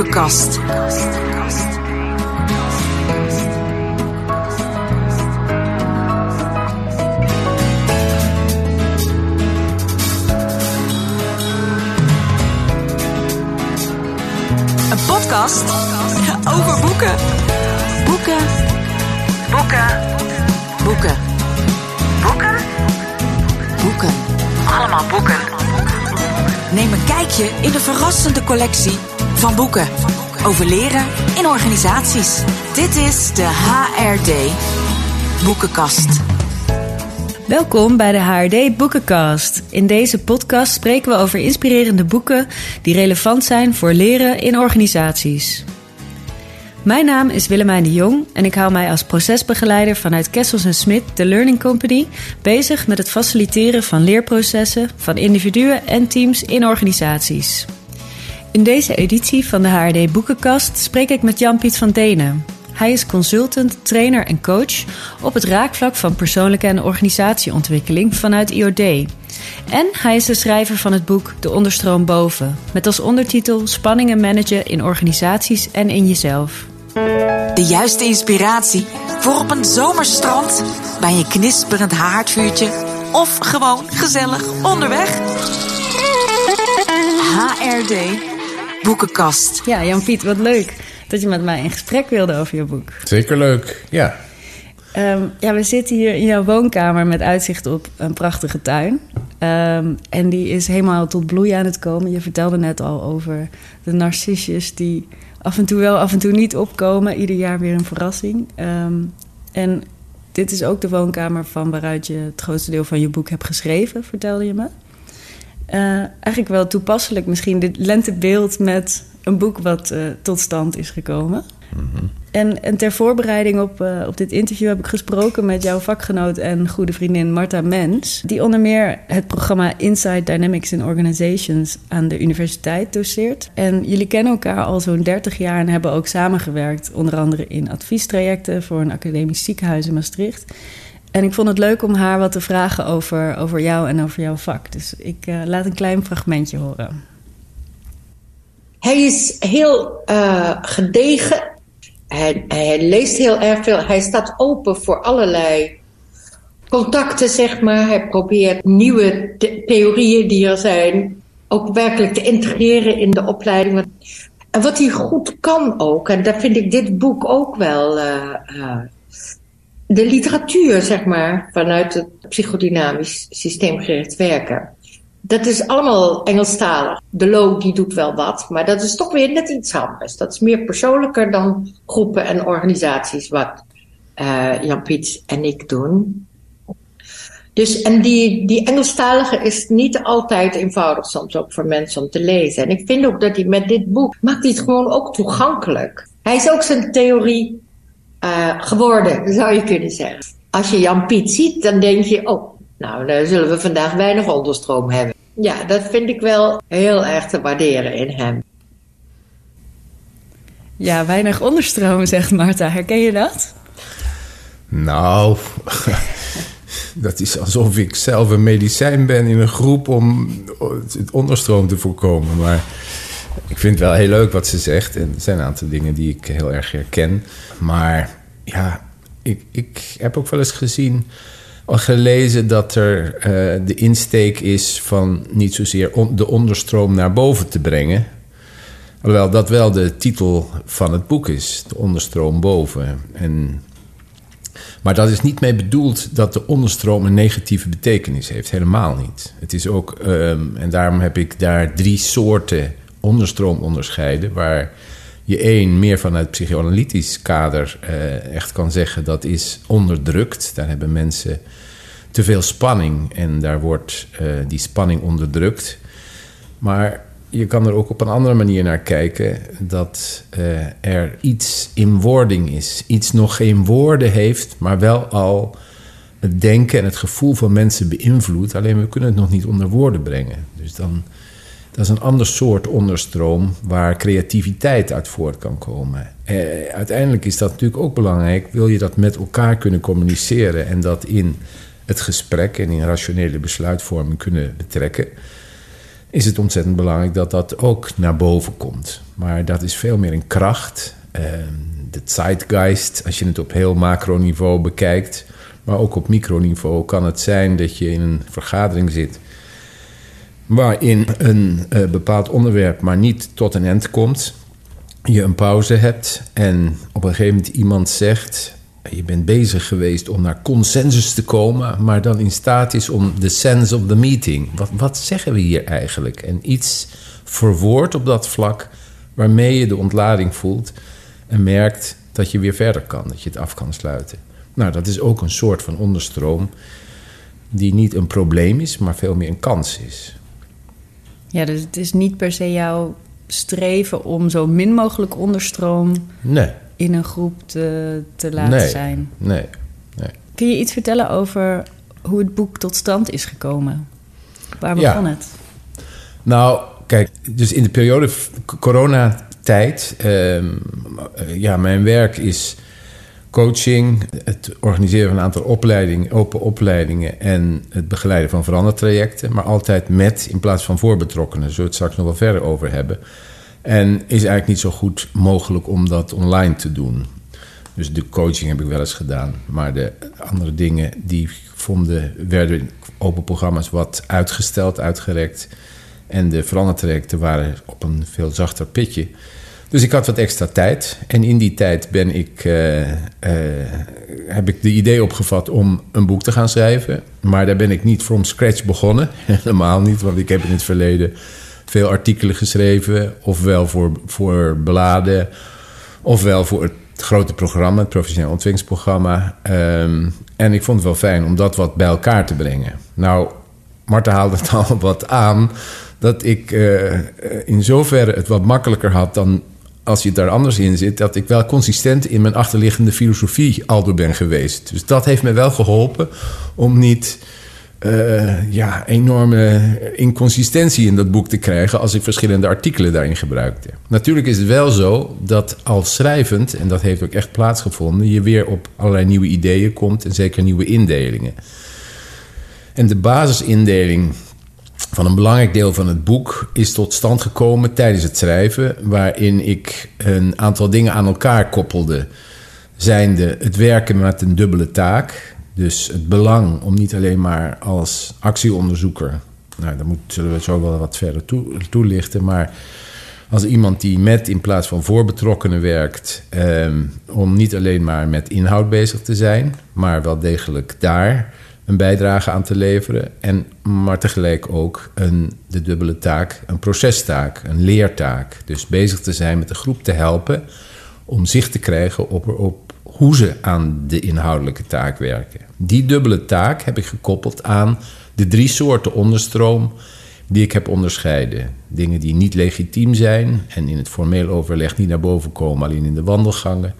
Boekenkast. Een podcast over boeken. Boeken. Boeken. Boeken. Boeken. Boeken. Allemaal boeken. Neem een kijkje in de verrassende collectie van boeken over leren in organisaties. Dit is de HRD Boekenkast. Welkom bij de HRD Boekencast. In deze podcast spreken we over inspirerende boeken die relevant zijn voor leren in organisaties. Mijn naam is Willemijn de Jong en ik hou mij als procesbegeleider vanuit Kessels Smit, de Learning Company, bezig met het faciliteren van leerprocessen van individuen en teams in organisaties. In deze editie van de HRD Boekenkast spreek ik met Jan-Piet van Denen. Hij is consultant, trainer en coach op het raakvlak van persoonlijke en organisatieontwikkeling vanuit IOD. En hij is de schrijver van het boek De Onderstroom Boven, met als ondertitel Spanningen managen in organisaties en in jezelf. De juiste inspiratie voor op een zomerstrand, bij een knisperend haardvuurtje of gewoon gezellig onderweg. HRD Boekenkast. Ja, Jan-Piet, wat leuk dat je met mij in gesprek wilde over je boek. Zeker leuk, ja. Ehm, ja, we zitten hier in jouw woonkamer met uitzicht op een prachtige tuin. Ehm, en die is helemaal tot bloei aan het komen. Je vertelde net al over de narcisjes die af en toe wel, af en toe niet opkomen. Ieder jaar weer een verrassing. Ehm, en dit is ook de woonkamer van waaruit je het grootste deel van je boek hebt geschreven, vertelde je me. Uh, eigenlijk wel toepasselijk misschien dit lentebeeld met een boek wat uh, tot stand is gekomen. Mm-hmm. En, en, ter voorbereiding op, uh, op dit interview heb ik gesproken met jouw vakgenoot en goede vriendin Marta Mens. Die onder meer het programma Inside Dynamics in Organizations aan de universiteit doseert. En jullie kennen elkaar al zo'n 30 jaar en hebben ook samengewerkt. Onder andere in adviestrajecten voor een academisch ziekenhuis in Maastricht. En ik vond het leuk om haar wat te vragen over, over jou en over jouw vak. Dus ik uh, laat een klein fragmentje horen. Hij is heel uh, gedegen. Hij, hij, leest heel erg veel. Hij staat open voor allerlei contacten, zeg maar. Hij probeert nieuwe the theorieën die er zijn ook werkelijk te integreren in de opleiding. En wat hij goed kan ook, en daar vind ik dit boek ook wel. Uh, de literatuur, zeg maar, vanuit het psychodynamisch systeemgericht werken. Dat is allemaal Engelstalig. De Lo die doet wel wat, maar dat is toch weer net iets anders. Dat is meer persoonlijker dan groepen en organisaties, wat uh, Jan-Piet en ik doen. Dus, en die, die Engelstalige is niet altijd eenvoudig soms ook voor mensen om te lezen. En ik vind ook dat hij met dit boek, maakt hij het gewoon ook toegankelijk. Hij is ook zijn theorie uh, geworden, zou je kunnen zeggen. Als je Jan-Piet ziet, dan denk je, oh, nou, dan zullen we vandaag weinig onderstroom hebben. Ja, dat vind ik wel heel erg te waarderen in hem. Ja, weinig onderstroom, zegt Marta. Herken je dat? Nou, dat is alsof ik zelf een medicijn ben in een groep om het onderstroom te voorkomen. Maar ik vind het wel heel leuk wat ze zegt. En er zijn een aantal dingen die ik heel erg herken. Maar ja, ik, ik heb ook wel eens gezien gelezen dat er uh, de insteek is van niet zozeer de onderstroom naar boven te brengen. Alhoewel dat wel de titel van het boek is, de onderstroom boven. En, maar dat is niet mee bedoeld dat de onderstroom een negatieve betekenis heeft. Helemaal niet. Het is ook, um, en daarom heb ik daar drie soorten onderstroom onderscheiden, waar je één meer vanuit psychoanalytisch kader uh, echt kan zeggen dat is onderdrukt. Daar hebben mensen te veel spanning en daar wordt uh, die spanning onderdrukt. Maar je kan er ook op een andere manier naar kijken dat uh, er iets in wording is. Iets nog geen woorden heeft, maar wel al het denken en het gevoel van mensen beïnvloedt. Alleen we kunnen het nog niet onder woorden brengen. Dus dan dat is een ander soort onderstroom waar creativiteit uit voort kan komen. Eh, uiteindelijk is dat natuurlijk ook belangrijk. Wil je dat met elkaar kunnen communiceren en dat in het gesprek en in rationele besluitvorming kunnen betrekken, is het ontzettend belangrijk dat dat ook naar boven komt. Maar dat is veel meer een kracht. Uh, de zeitgeist, als je het op heel macroniveau bekijkt, maar ook op microniveau, kan het zijn dat je in een vergadering zit waarin een uh, bepaald onderwerp maar niet tot een eind komt. Je een pauze hebt en op een gegeven moment iemand zegt: Je bent bezig geweest om naar consensus te komen, maar dan in staat is om the sense of the meeting. Wat, wat zeggen we hier eigenlijk? En iets verwoord op dat vlak waarmee je de ontlading voelt en merkt dat je weer verder kan, dat je het af kan sluiten. Nou, dat is ook een soort van onderstroom die niet een probleem is, maar veel meer een kans is. Ja, dus het is niet per se jouw streven om zo min mogelijk onderstroom nee. in een groep te, te laten nee. zijn. Nee, nee. Kun je iets vertellen over hoe het boek tot stand is gekomen? Waar Ja. begon het? Nou, kijk, dus in de periode coronatijd, ehm, ja, mijn werk is coaching, het organiseren van een aantal opleidingen, open opleidingen en het begeleiden van verandertrajecten, maar altijd met in plaats van voor betrokkenen. Zullen we het straks nog wel verder over hebben. En is eigenlijk niet zo goed mogelijk om dat online te doen. Dus de coaching heb ik wel eens gedaan. Maar de andere dingen die vonden, werden open programma's wat uitgesteld, uitgerekt. En de verandertrajecten waren op een veel zachter pitje. Dus ik had wat extra tijd. En in die tijd ben ik, eh, eh, heb ik de idee opgevat om een boek te gaan schrijven. Maar daar ben ik niet from scratch begonnen. Helemaal niet, want ik heb in het verleden veel artikelen geschreven. Ofwel voor, voor bladen, ofwel voor het grote programma, het professioneel ontwikkelingsprogramma. Ehm, en ik vond het wel fijn om dat wat bij elkaar te brengen. Nou, Marta haalde het al wat aan dat ik eh, in zoverre het wat makkelijker had dan als je daar anders in zit, dat ik wel consistent in mijn achterliggende filosofie al door ben geweest. Dus dat heeft me wel geholpen om niet eh, ja, enorme inconsistentie in dat boek te krijgen als ik verschillende artikelen daarin gebruikte. Natuurlijk is het wel zo dat als schrijvend, en dat heeft ook echt plaatsgevonden, je weer op allerlei nieuwe ideeën komt en zeker nieuwe indelingen. En de basisindeling van een belangrijk deel van het boek is tot stand gekomen tijdens het schrijven, waarin ik een aantal dingen aan elkaar koppelde. Zijnde het werken met een dubbele taak. Dus het belang om niet alleen maar als actieonderzoeker. Nou, daar zullen we zo wel wat verder toe, toelichten. Maar als iemand die met in plaats van voor betrokkenen werkt. ehm, om niet alleen maar met inhoud bezig te zijn. maar wel degelijk daar een bijdrage aan te leveren. En, maar tegelijk ook een, de dubbele taak, een procestaak, een leertaak. Dus bezig te zijn met de groep te helpen om zicht te krijgen op, hoe ze aan de inhoudelijke taak werken. Die dubbele taak heb ik gekoppeld aan de drie soorten onderstroom die ik heb onderscheiden. Dingen die niet legitiem zijn en in het formeel overleg niet naar boven komen, alleen in de wandelgangen.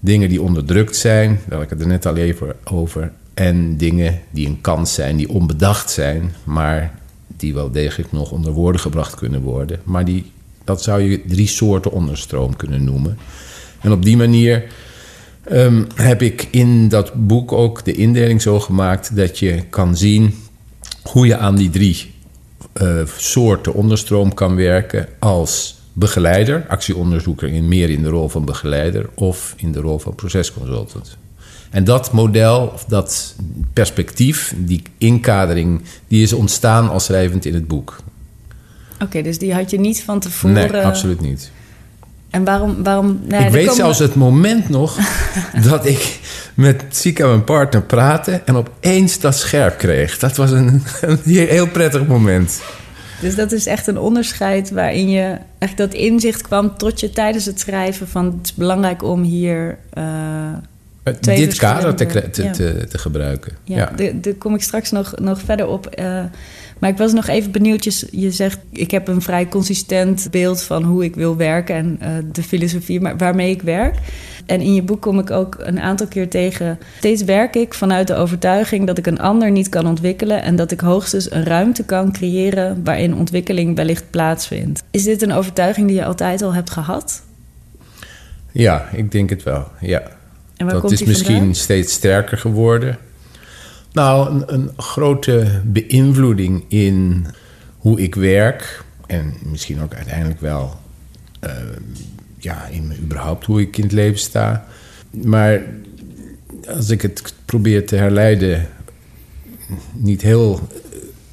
Dingen die onderdrukt zijn, had ik het er net al even over. En dingen die een kans zijn, die onbedacht zijn, maar die wel degelijk nog onder woorden gebracht kunnen worden. Maar die, dat zou je drie soorten onderstroom kunnen noemen. En op die manier ehm, heb ik in dat boek ook de indeling zo gemaakt dat je kan zien hoe je aan die drie eh, soorten onderstroom kan werken als begeleider, actieonderzoeker in meer in de rol van begeleider of in de rol van procesconsultant. En dat model, of dat perspectief, die inkadering, die is ontstaan als schrijvend in het boek. Oké, dus die had je niet van tevoren. Nee, absoluut niet. En waarom? waarom nou, ja, ik weet komen- zelfs het moment nog dat ik met Sika, mijn partner, praatte en opeens dat scherp kreeg. Dat was een, een heel prettig moment. Dus dat is echt een onderscheid waarin je echt dat inzicht kwam tot je tijdens het schrijven van het is belangrijk om hier. eh, Dit kader te, te, ja. te, te gebruiken. ja, Daar kom ik straks nog, nog verder op. eh, maar ik was nog even benieuwd. Je zegt, ik heb een vrij consistent beeld van hoe ik wil werken en eh, de filosofie maar, waarmee ik werk. En in je boek kom ik ook een aantal keer tegen. Steeds werk ik vanuit de overtuiging dat ik een ander niet kan ontwikkelen en dat ik hoogstens een ruimte kan creëren waarin ontwikkeling wellicht plaatsvindt. Is dit een overtuiging die je altijd al hebt gehad? ja, ik denk het wel. Ja. En waar dat komt is die misschien steeds sterker geworden. Nou, een, een grote beïnvloeding in hoe ik werk en misschien ook uiteindelijk wel uh, ja, in, überhaupt hoe ik in het leven sta. Maar als ik het probeer te herleiden, niet heel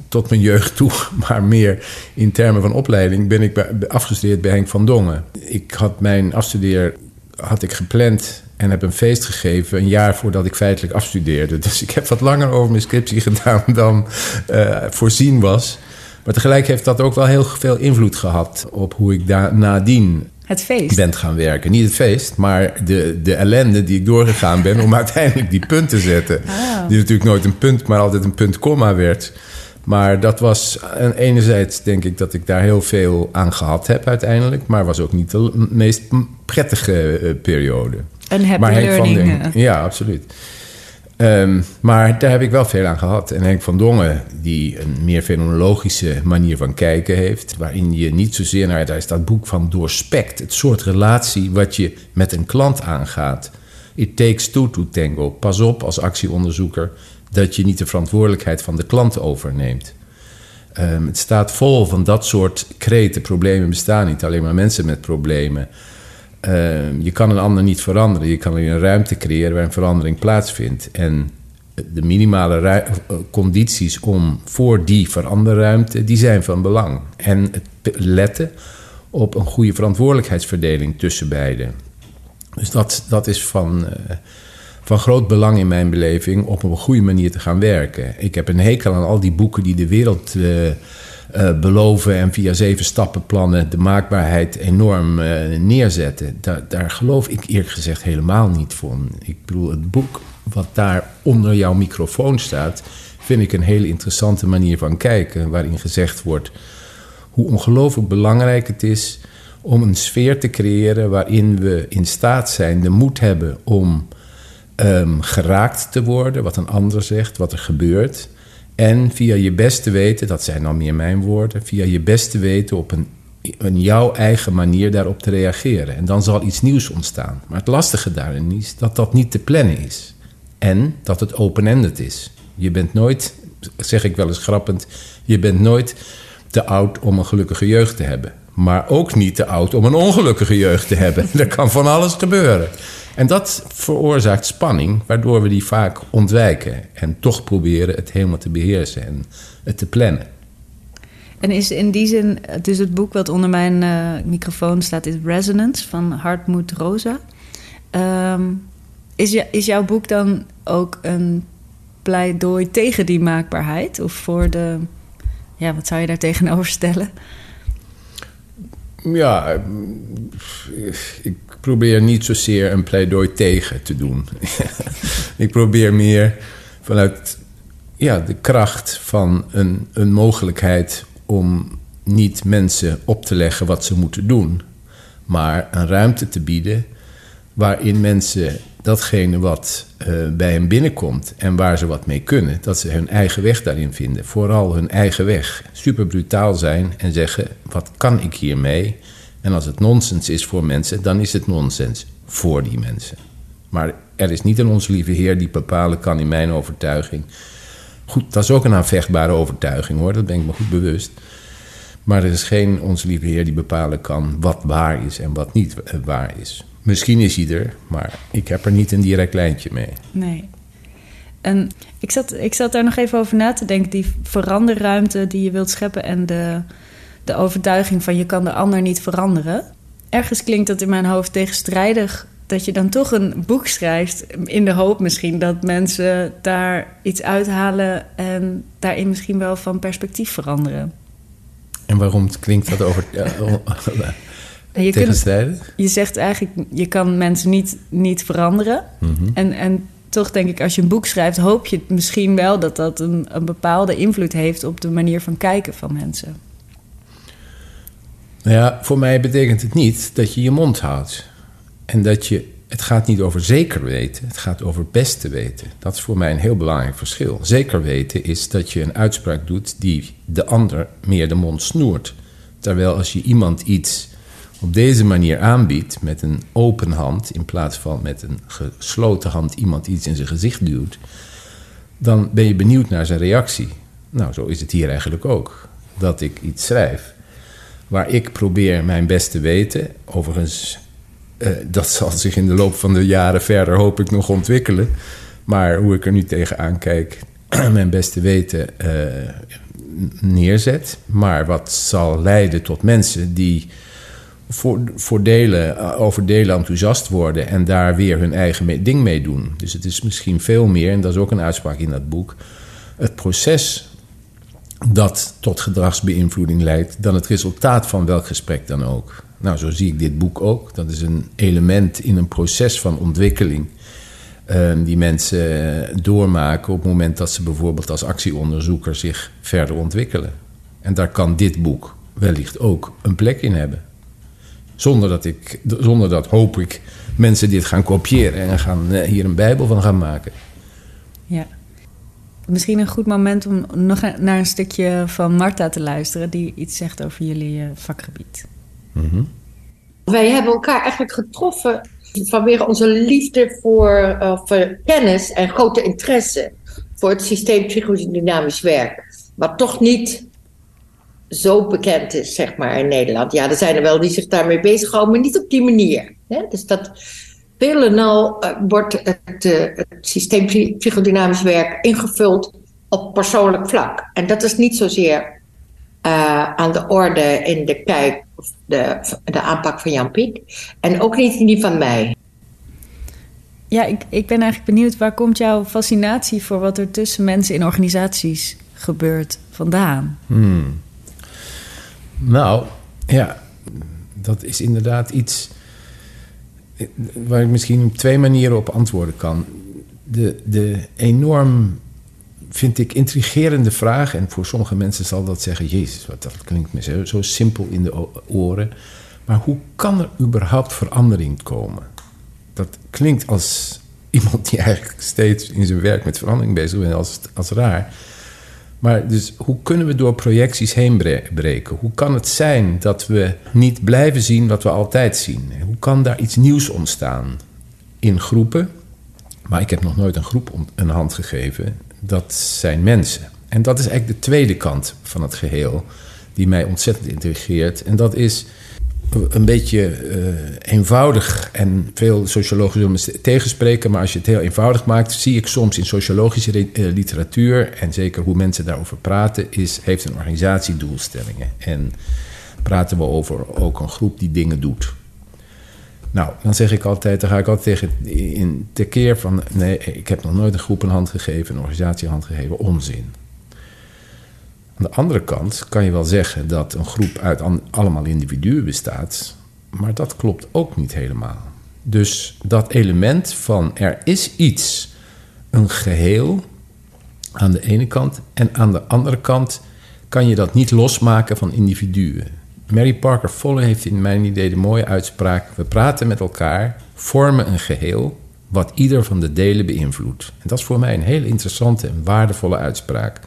tot mijn jeugd toe, maar meer in termen van opleiding, ben ik afgestudeerd bij Henk van Dongen. Ik had mijn afstudeer had ik gepland en heb een feest gegeven een jaar voordat ik feitelijk afstudeerde. Dus ik heb wat langer over mijn scriptie gedaan dan uh, voorzien was. Maar tegelijk heeft dat ook wel heel veel invloed gehad op hoe ik daar nadien het feest. ben gaan werken. Niet het feest, maar de, de ellende die ik doorgegaan ben om uiteindelijk die punt te zetten. Ah. Die natuurlijk nooit een punt, maar altijd een punt komma werd. Maar dat was enerzijds denk ik dat ik daar heel veel aan gehad heb uiteindelijk. Maar was ook niet de meest prettige uh, periode. Een happy maar learning. Van ja, absoluut. Ehm, maar daar heb ik wel veel aan gehad. En Henk van Dongen, die een meer fenomenologische manier van kijken heeft... waarin je niet zozeer naar... daar is dat boek van doorspekt. Het soort relatie wat je met een klant aangaat. It takes two to tango. Pas op als actieonderzoeker dat je niet de verantwoordelijkheid van de klant overneemt. Ehm, het staat vol van dat soort kreten. Problemen bestaan niet, alleen maar mensen met problemen. Ehm, je kan een ander niet veranderen. Je kan een ruimte creëren waar een verandering plaatsvindt. En de minimale eh, condities om voor die veranderruimte, die zijn van belang. En het letten op een goede verantwoordelijkheidsverdeling tussen beiden. Dus dat, dat is van, uh, van groot belang in mijn beleving op een goede manier te gaan werken. Ik heb een hekel aan al die boeken die de wereld uh, uh, beloven en via zeven stappenplannen de maakbaarheid enorm uh, neerzetten. Daar, daar geloof ik eerlijk gezegd helemaal niet van. Ik bedoel, het boek wat daar onder jouw microfoon staat, vind ik een hele interessante manier van kijken, waarin gezegd wordt hoe ongelooflijk belangrijk het is om een sfeer te creëren waarin we in staat zijn, de moed hebben om um, geraakt te worden, wat een ander zegt, wat er gebeurt. En via je beste weten, dat zijn dan meer mijn woorden, via je beste weten op een, een jouw eigen manier daarop te reageren. En dan zal iets nieuws ontstaan. Maar het lastige daarin is dat dat niet te plannen is. En dat het open-ended is. Je bent nooit, zeg ik wel eens grappend, je bent nooit te oud om een gelukkige jeugd te hebben. Maar ook niet te oud om een ongelukkige jeugd te hebben. er kan van alles gebeuren. En dat veroorzaakt spanning, waardoor we die vaak ontwijken en toch proberen het helemaal te beheersen en het te plannen. En is in die zin, dus het boek wat onder mijn uh, microfoon staat, is Resonance van Hartmut Rosa. Um, is, je, is jouw boek dan ook een pleidooi tegen die maakbaarheid? Of voor de, ja, wat zou je daar tegenover stellen? Ja, ik probeer niet zozeer een pleidooi tegen te doen. ik probeer meer vanuit ja, de kracht van een, een mogelijkheid om niet mensen op te leggen wat ze moeten doen, maar een ruimte te bieden waarin mensen datgene wat uh, bij hen binnenkomt en waar ze wat mee kunnen, dat ze hun eigen weg daarin vinden. Vooral hun eigen weg. Super brutaal zijn en zeggen: wat kan ik hiermee? En als het nonsens is voor mensen, dan is het nonsens voor die mensen. Maar er is niet een onze lieve Heer die bepalen kan in mijn overtuiging. Goed, dat is ook een aanvechtbare overtuiging hoor, dat ben ik me goed bewust. Maar er is geen onze lieve Heer die bepalen kan wat waar is en wat niet waar is. Misschien is hij er, maar ik heb er niet een direct lijntje mee. Nee. En ik zat, ik zat daar nog even over na te denken. Die veranderruimte die je wilt scheppen en de, de overtuiging van je kan de ander niet veranderen. Ergens klinkt dat in mijn hoofd tegenstrijdig dat je dan toch een boek schrijft in de hoop misschien dat mensen daar iets uithalen en daarin misschien wel van perspectief veranderen. En waarom klinkt dat over je tegenstrijdig? Kunt, je zegt eigenlijk, je kan mensen niet, niet veranderen. Mhm. en, en toch denk ik, als je een boek schrijft, hoop je misschien wel dat dat een, een bepaalde invloed heeft op de manier van kijken van mensen. Nou ja, voor mij betekent het niet dat je je mond houdt. En dat je, het gaat niet over zeker weten, het gaat over beste weten. Dat is voor mij een heel belangrijk verschil. Zeker weten is dat je een uitspraak doet die de ander meer de mond snoert. Terwijl als je iemand iets op deze manier aanbiedt, met een open hand in plaats van met een gesloten hand iemand iets in zijn gezicht duwt, dan ben je benieuwd naar zijn reactie. Nou, zo is het hier eigenlijk ook dat ik iets schrijf. Waar ik probeer mijn best te weten. Overigens, uh, dat zal zich in de loop van de jaren verder hoop ik nog ontwikkelen. Maar hoe ik er nu tegenaan kijk, mijn best te weten uh, neerzet. Maar wat zal leiden tot mensen die voor, delen, over delen enthousiast worden en daar weer hun eigen ding mee doen. Dus het is misschien veel meer, en dat is ook een uitspraak in dat boek, het proces dat tot gedragsbeïnvloeding leidt, dan het resultaat van welk gesprek dan ook. Nou, zo zie ik dit boek ook. Dat is een element in een proces van ontwikkeling. Uh, die mensen doormaken op het moment dat ze bijvoorbeeld als actieonderzoeker zich verder ontwikkelen. En daar kan dit boek wellicht ook een plek in hebben. Zonder dat, ik, zonder dat hoop ik mensen dit gaan kopiëren en gaan, eh, hier een Bijbel van gaan maken. Ja. Misschien een goed moment om nog naar een stukje van Marta te luisteren, die iets zegt over jullie eh, vakgebied. Mm Wij hebben elkaar eigenlijk getroffen vanwege onze liefde voor, uh, voor kennis en grote interesse voor het systeem psychodynamisch werk. Wat toch niet zo bekend is, zeg maar, in Nederland. Ja, er zijn er wel die zich daarmee bezighouden, maar niet op die manier. Hè? Dus dat veel en al uh, wordt het, uh, het systeem psychodynamisch werk ingevuld op persoonlijk vlak. En dat is niet zozeer uh, aan de orde in de kijk, of de, de aanpak van Jan Piek. En ook niet in die van mij. Ja, ik, ik ben eigenlijk benieuwd, waar komt jouw fascinatie voor wat er tussen mensen in organisaties gebeurt vandaan? Hmm. Nou, ja, dat is inderdaad iets waar ik misschien op twee manieren op antwoorden kan. De, de enorm, vind ik, intrigerende vraag, en voor sommige mensen zal dat zeggen: Jezus, wat, dat klinkt me zo, zo simpel in de oren. Maar hoe kan er überhaupt verandering komen? Dat klinkt als iemand die eigenlijk steeds in zijn werk met verandering bezig is, als, als raar. Maar dus hoe kunnen we door projecties heen breken? Hoe kan het zijn dat we niet blijven zien wat we altijd zien? Hoe kan daar iets nieuws ontstaan? In groepen, maar ik heb nog nooit een groep een hand gegeven, dat zijn mensen. En dat is eigenlijk de tweede kant van het geheel, die mij ontzettend intrigeert. En dat is een beetje uh, eenvoudig en veel sociologen zullen me tegenspreken, maar als je het heel eenvoudig maakt, zie ik soms in sociologische uh, literatuur en zeker hoe mensen daarover praten, is, heeft een organisatie doelstellingen. En praten we over ook een groep die dingen doet. Nou, dan zeg ik altijd, dan ga ik altijd tegen in tekeer van nee, ik heb nog nooit een groep een hand gegeven, een organisatie een hand gegeven, onzin. Aan de andere kant kan je wel zeggen dat een groep uit allemaal individuen bestaat, maar dat klopt ook niet helemaal. Dus dat element van er is iets, een geheel aan de ene kant, en aan de andere kant kan je dat niet losmaken van individuen. Mary Parker Folle heeft in mijn idee de mooie uitspraak: we praten met elkaar, vormen een geheel wat ieder van de delen beïnvloedt. En dat is voor mij een heel interessante en waardevolle uitspraak.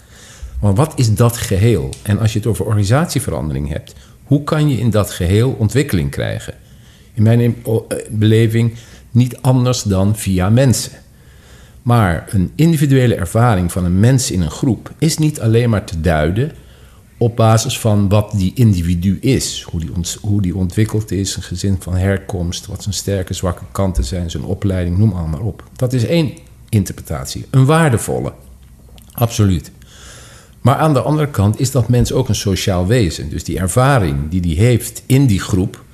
Maar wat is dat geheel? En als je het over organisatieverandering hebt, hoe kan je in dat geheel ontwikkeling krijgen? In mijn eh, beleving niet anders dan via mensen. Maar een individuele ervaring van een mens in een groep is niet alleen maar te duiden op basis van wat die individu is, hoe die, hoe die ontwikkeld is, een gezin van herkomst, wat zijn sterke, zwakke kanten zijn, zijn opleiding, noem allemaal op. Dat is één interpretatie, een waardevolle, absoluut. Maar aan de andere kant is dat mens ook een sociaal wezen. Dus die ervaring die die heeft in die groep,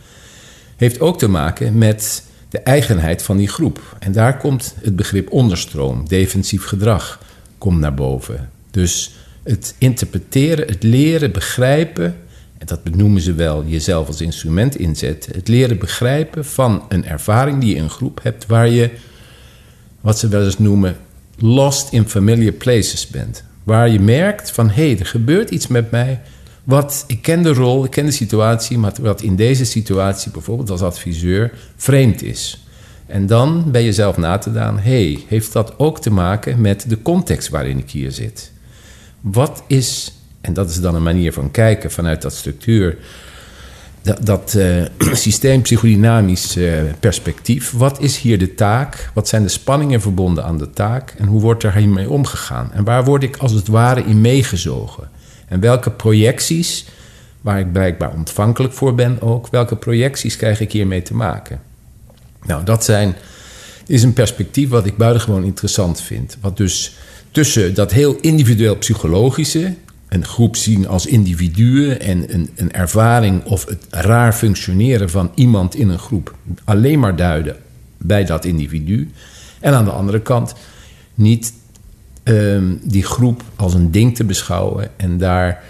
heeft ook te maken met de eigenheid van die groep. En daar komt het begrip onderstroom, defensief gedrag, komt naar boven. Dus het interpreteren, het leren begrijpen, en dat benoemen ze wel jezelf als instrument inzetten, het leren begrijpen van een ervaring die je in een groep hebt, waar je, wat ze wel eens noemen, lost in familiar places bent. Waar je merkt van hé, hey, er gebeurt iets met mij. Wat, ik ken de rol, ik ken de situatie, maar wat in deze situatie, bijvoorbeeld als adviseur, vreemd is. En dan ben je zelf na te daan, hé, hey, heeft dat ook te maken met de context waarin ik hier zit? Wat is, en dat is dan een manier van kijken vanuit dat structuur, dat, dat psychodynamisch uh, perspectief. Wat is hier de taak? Wat zijn de spanningen verbonden aan de taak? En hoe wordt er hiermee omgegaan? En waar word ik als het ware in meegezogen? En welke projecties, waar ik blijkbaar ontvankelijk voor ben ook, welke projecties krijg ik hiermee te maken? Nou, dat zijn, is een perspectief wat ik buitengewoon interessant vind. Wat dus tussen dat heel individueel psychologische, een groep zien als individuen en een, een ervaring of het raar functioneren van iemand in een groep alleen maar duiden bij dat individu. En aan de andere kant niet um, die groep als een ding te beschouwen en daar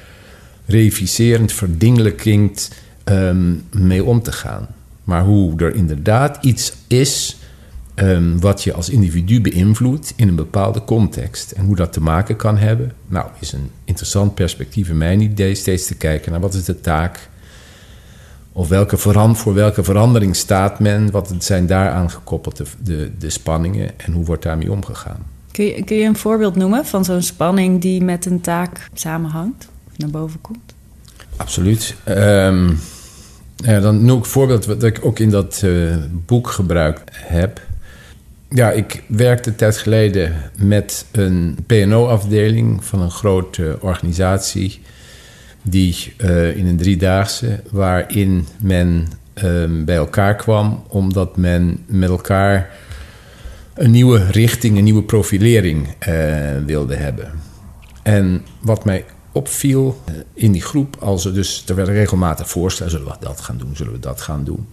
reificerend, verdingelijkend um, mee om te gaan. Maar hoe er inderdaad iets is um, wat je als individu beïnvloedt in een bepaalde context. En hoe dat te maken kan hebben, nou, is een interessant perspectief in mijn idee steeds te kijken naar wat is de taak. Of welke verand, voor welke verandering staat men? Wat zijn daaraan gekoppeld de, de, de spanningen en hoe wordt daarmee omgegaan? Kun je, kun je een voorbeeld noemen van zo'n spanning die met een taak samenhangt of naar boven komt? Absoluut. Um, ja, dan noem ik een voorbeeld wat ik ook in dat uh, boek gebruikt heb. Ja, ik werkte tijd geleden met een PNO-afdeling van een grote organisatie. Die uh, in een driedaagse, waarin men uh, bij elkaar kwam omdat men met elkaar een nieuwe richting, een nieuwe profilering uh, wilde hebben. En wat mij opviel eh, in die groep, als er dus, er werden regelmatig voorstellen, zullen we dat gaan doen, zullen we dat gaan doen.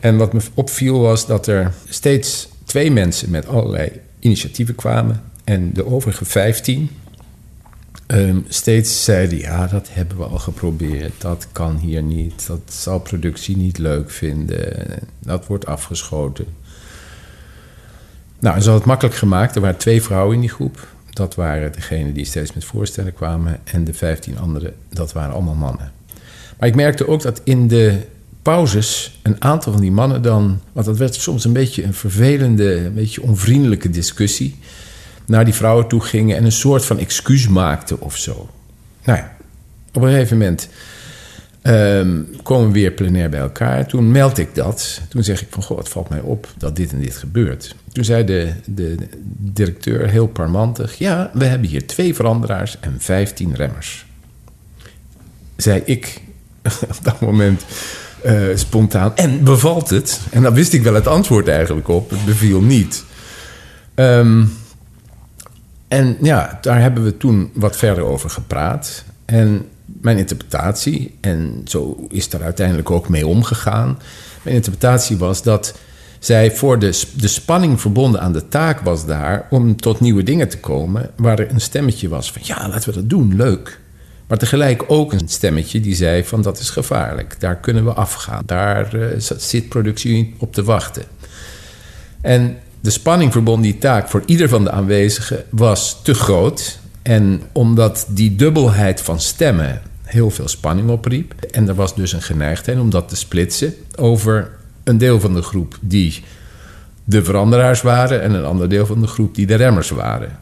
En wat me opviel was dat er steeds twee mensen met allerlei initiatieven kwamen en de overige vijftien um, steeds zeiden: Ja, dat hebben we al geprobeerd, dat kan hier niet, dat zal productie niet leuk vinden, dat wordt afgeschoten. Nou, en ze hadden het makkelijk gemaakt. Er waren twee vrouwen in die groep. Dat waren degenen die steeds met voorstellen kwamen. En de vijftien anderen, dat waren allemaal mannen. Maar ik merkte ook dat in de pauzes een aantal van die mannen dan... want dat werd soms een beetje een vervelende, een beetje onvriendelijke discussie... naar die vrouwen toe gingen en een soort van excuus maakten of zo. Nou ja, op een gegeven moment Um, komen we weer plenair bij elkaar. Toen meld ik dat. Toen zeg ik van, goh, het valt mij op dat dit en dit gebeurt. Toen zei de, de directeur heel parmantig... ja, we hebben hier twee veranderaars en vijftien remmers. Zei ik op dat moment uh, spontaan. En bevalt het? En dan wist ik wel het antwoord eigenlijk op. Het beviel niet. Um, en ja, daar hebben we toen wat verder over gepraat. En mijn interpretatie, en zo is daar uiteindelijk ook mee omgegaan. Mijn interpretatie was dat zij voor de, de spanning verbonden aan de taak was daar om tot nieuwe dingen te komen, waar er een stemmetje was van ja, laten we dat doen, leuk. Maar tegelijk ook een stemmetje die zei van dat is gevaarlijk, daar kunnen we afgaan, daar uh, zit productie op te wachten. En de spanning verbonden die taak voor ieder van de aanwezigen was te groot. En omdat die dubbelheid van stemmen heel veel spanning opriep. En er was dus een geneigdheid om dat te splitsen over een deel van de groep die de veranderaars waren en een ander deel van de groep die de remmers waren.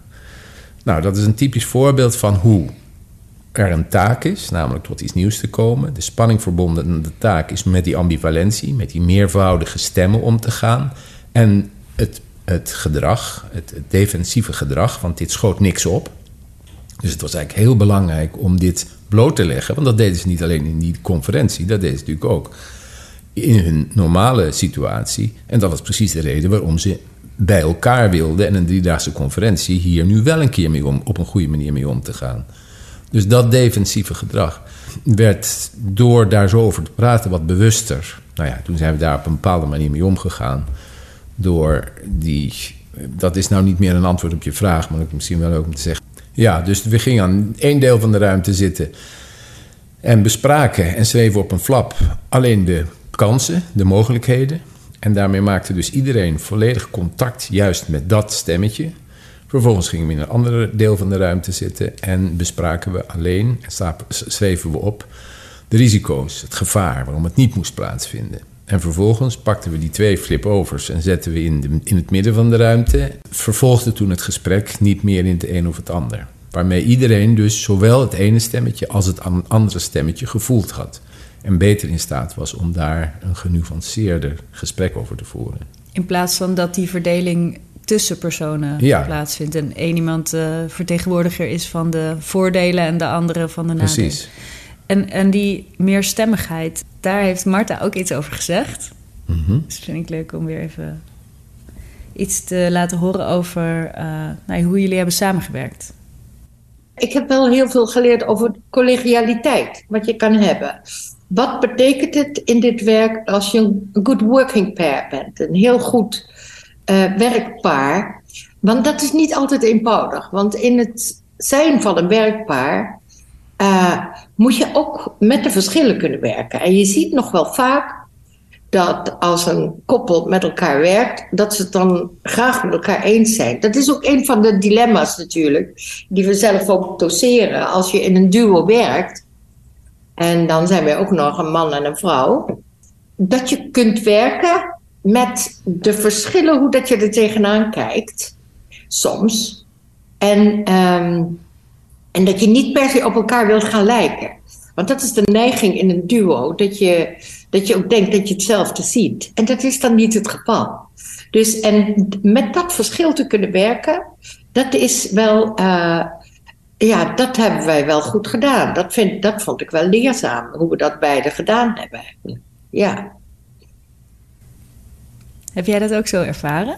Nou, dat is een typisch voorbeeld van hoe er een taak is, namelijk tot iets nieuws te komen. De spanning verbonden aan de taak is met die ambivalentie, met die meervoudige stemmen om te gaan. En het, het gedrag, het, defensieve gedrag, want dit schoot niks op. Dus het was eigenlijk heel belangrijk om dit bloot te leggen. Want dat deden ze niet alleen in die conferentie, dat deden ze natuurlijk ook in hun normale situatie. En dat was precies de reden waarom ze bij elkaar wilden en een driedaagse conferentie hier nu wel een keer mee om, op een goede manier mee om te gaan. Dus dat defensieve gedrag werd door daar zo over te praten wat bewuster. Nou ja, toen zijn we daar op een bepaalde manier mee omgegaan. Door die. Dat is nou niet meer een antwoord op je vraag, maar ik misschien wel ook om te zeggen. Ja, dus we gingen aan één deel van de ruimte zitten en bespraken en schreven op een flap alleen de kansen, de mogelijkheden. En daarmee maakte dus iedereen volledig contact juist met dat stemmetje. Vervolgens gingen we in een ander deel van de ruimte zitten en bespraken we alleen, en schreven we op, de risico's, het gevaar, waarom het niet moest plaatsvinden. En vervolgens pakten we die twee flip-overs en zetten we in, de, in het midden van de ruimte. Vervolgde toen het gesprek niet meer in het een of het ander. Waarmee iedereen dus zowel het ene stemmetje als het andere stemmetje gevoeld had. En beter in staat was om daar een genuanceerder gesprek over te voeren. In plaats van dat die verdeling tussen personen Ja. plaatsvindt. En één iemand eh, vertegenwoordiger is van de voordelen en de andere van de nadelen. Precies. En, en die meerstemmigheid, daar heeft Marta ook iets over gezegd. Mhm. Dus vind ik leuk om weer even iets te laten horen over eh, nou, hoe jullie hebben samengewerkt. Ik heb wel heel veel geleerd over collegialiteit, wat je kan hebben. Wat betekent het in dit werk als je een good working pair bent? Een heel goed eh, werkpaar. Want dat is niet altijd eenvoudig. Want in het zijn van een werkpaar eh, moet je ook met de verschillen kunnen werken. En je ziet nog wel vaak dat als een koppel met elkaar werkt, dat ze het dan graag met elkaar eens zijn. Dat is ook een van de dilemma's natuurlijk, die we zelf ook doseren. Als je in een duo werkt, en dan zijn wij ook nog een man en een vrouw, dat je kunt werken met de verschillen, hoe dat je er tegenaan kijkt, soms. En, ehm, en dat je niet per se op elkaar wilt gaan lijken. Want dat is de neiging in een duo, dat je, dat je ook denkt dat je hetzelfde ziet. En dat is dan niet het geval. Dus en met dat verschil te kunnen werken, dat is wel, eh, ja, dat hebben wij wel goed gedaan. Dat, vind, dat vond ik wel leerzaam, hoe we dat beide gedaan hebben. Ja. Heb jij dat ook zo ervaren?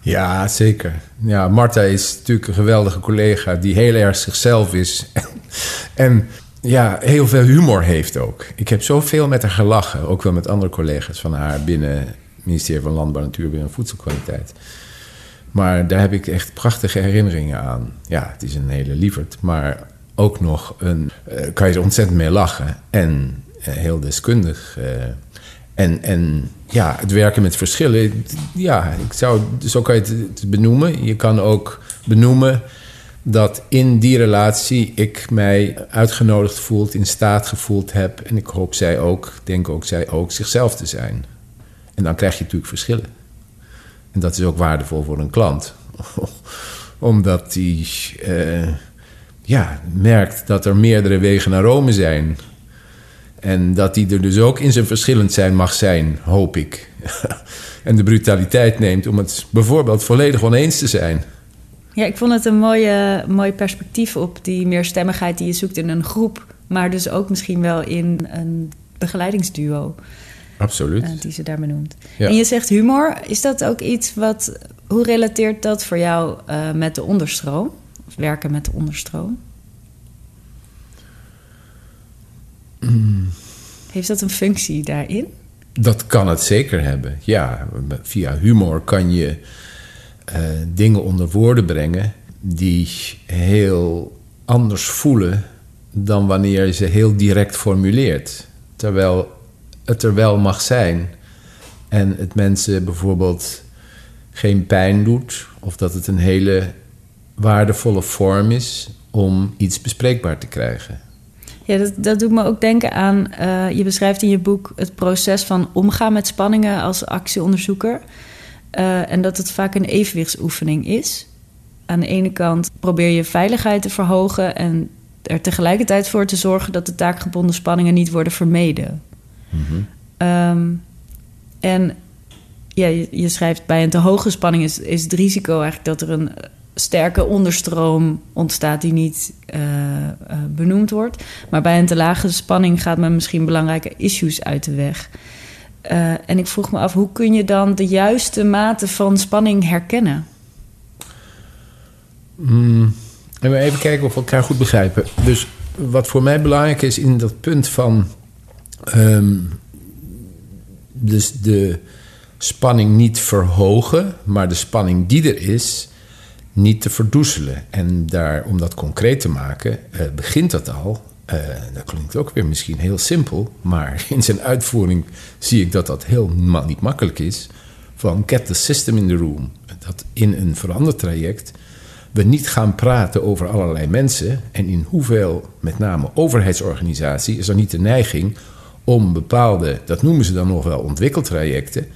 Ja, zeker. Ja, Marta is natuurlijk een geweldige collega die heel erg zichzelf is. en ja, heel veel humor heeft ook. Ik heb zoveel met haar gelachen. Ook wel met andere collega's van haar binnen het ministerie van Landbouw, Natuurbeheer en Voedselkwaliteit. Maar daar heb ik echt prachtige herinneringen aan. Ja, het is een hele lieverd, maar ook nog een. eh, kan je er ontzettend mee lachen. En eh, heel deskundig. eh, en, en ja, het werken met verschillen. Ja, ik zou, zo kan je het, benoemen. Je kan ook benoemen dat in die relatie ik mij uitgenodigd voelt, in staat gevoeld heb. En ik hoop zij ook, denk ook zij ook, zichzelf te zijn. En dan krijg je natuurlijk verschillen. En dat is ook waardevol voor een klant. Omdat die eh, ja, merkt dat er meerdere wegen naar Rome zijn. En dat die er dus ook in zijn verschillend zijn mag zijn, hoop ik. en de brutaliteit neemt om het bijvoorbeeld volledig oneens te zijn. Ja, ik vond het een mooie, mooi perspectief op die meerstemmigheid die je zoekt in een groep, maar dus ook misschien wel in een begeleidingsduo Absoluut. eh, die ze daar benoemt. Ja. En je zegt humor, is dat ook iets wat, hoe relateert dat voor jou eh, met de onderstroom? Of werken met de onderstroom? Heeft dat een functie daarin? Dat kan het zeker hebben. Ja, via humor kan je eh, dingen onder woorden brengen die heel anders voelen dan wanneer je ze heel direct formuleert. Terwijl het er wel mag zijn en het mensen bijvoorbeeld geen pijn doet, of dat het een hele waardevolle vorm is om iets bespreekbaar te krijgen. Ja, dat, dat doet me ook denken aan. eh, je beschrijft in je boek het proces van omgaan met spanningen als actieonderzoeker. Eh, en dat het vaak een evenwichtsoefening is. Aan de ene kant probeer je veiligheid te verhogen en er tegelijkertijd voor te zorgen dat de taakgebonden spanningen niet worden vermeden. Ehm, en ja, je, je schrijft bij een te hoge spanning is, is het risico eigenlijk dat er een sterke onderstroom ontstaat die niet eh, eh, benoemd wordt. Maar bij een te lage spanning gaat men misschien belangrijke issues uit de weg. Eh, en ik vroeg me af, hoe kun je dan de juiste mate van spanning herkennen? Mm, even kijken of we elkaar goed begrijpen. Dus wat voor mij belangrijk is in dat punt van. ehm, dus de spanning niet verhogen, maar de spanning die er is, niet te verdoezelen. En daar, om dat concreet te maken, eh, begint dat al. eh, dat klinkt ook weer misschien heel simpel, maar in zijn uitvoering zie ik dat dat helemaal niet makkelijk is. Van get the system in the room. Dat in een verandertraject we niet gaan praten over allerlei mensen en in hoeveel, met name overheidsorganisatie, is er niet de neiging om bepaalde, dat noemen ze dan nog wel ontwikkeltrajecten,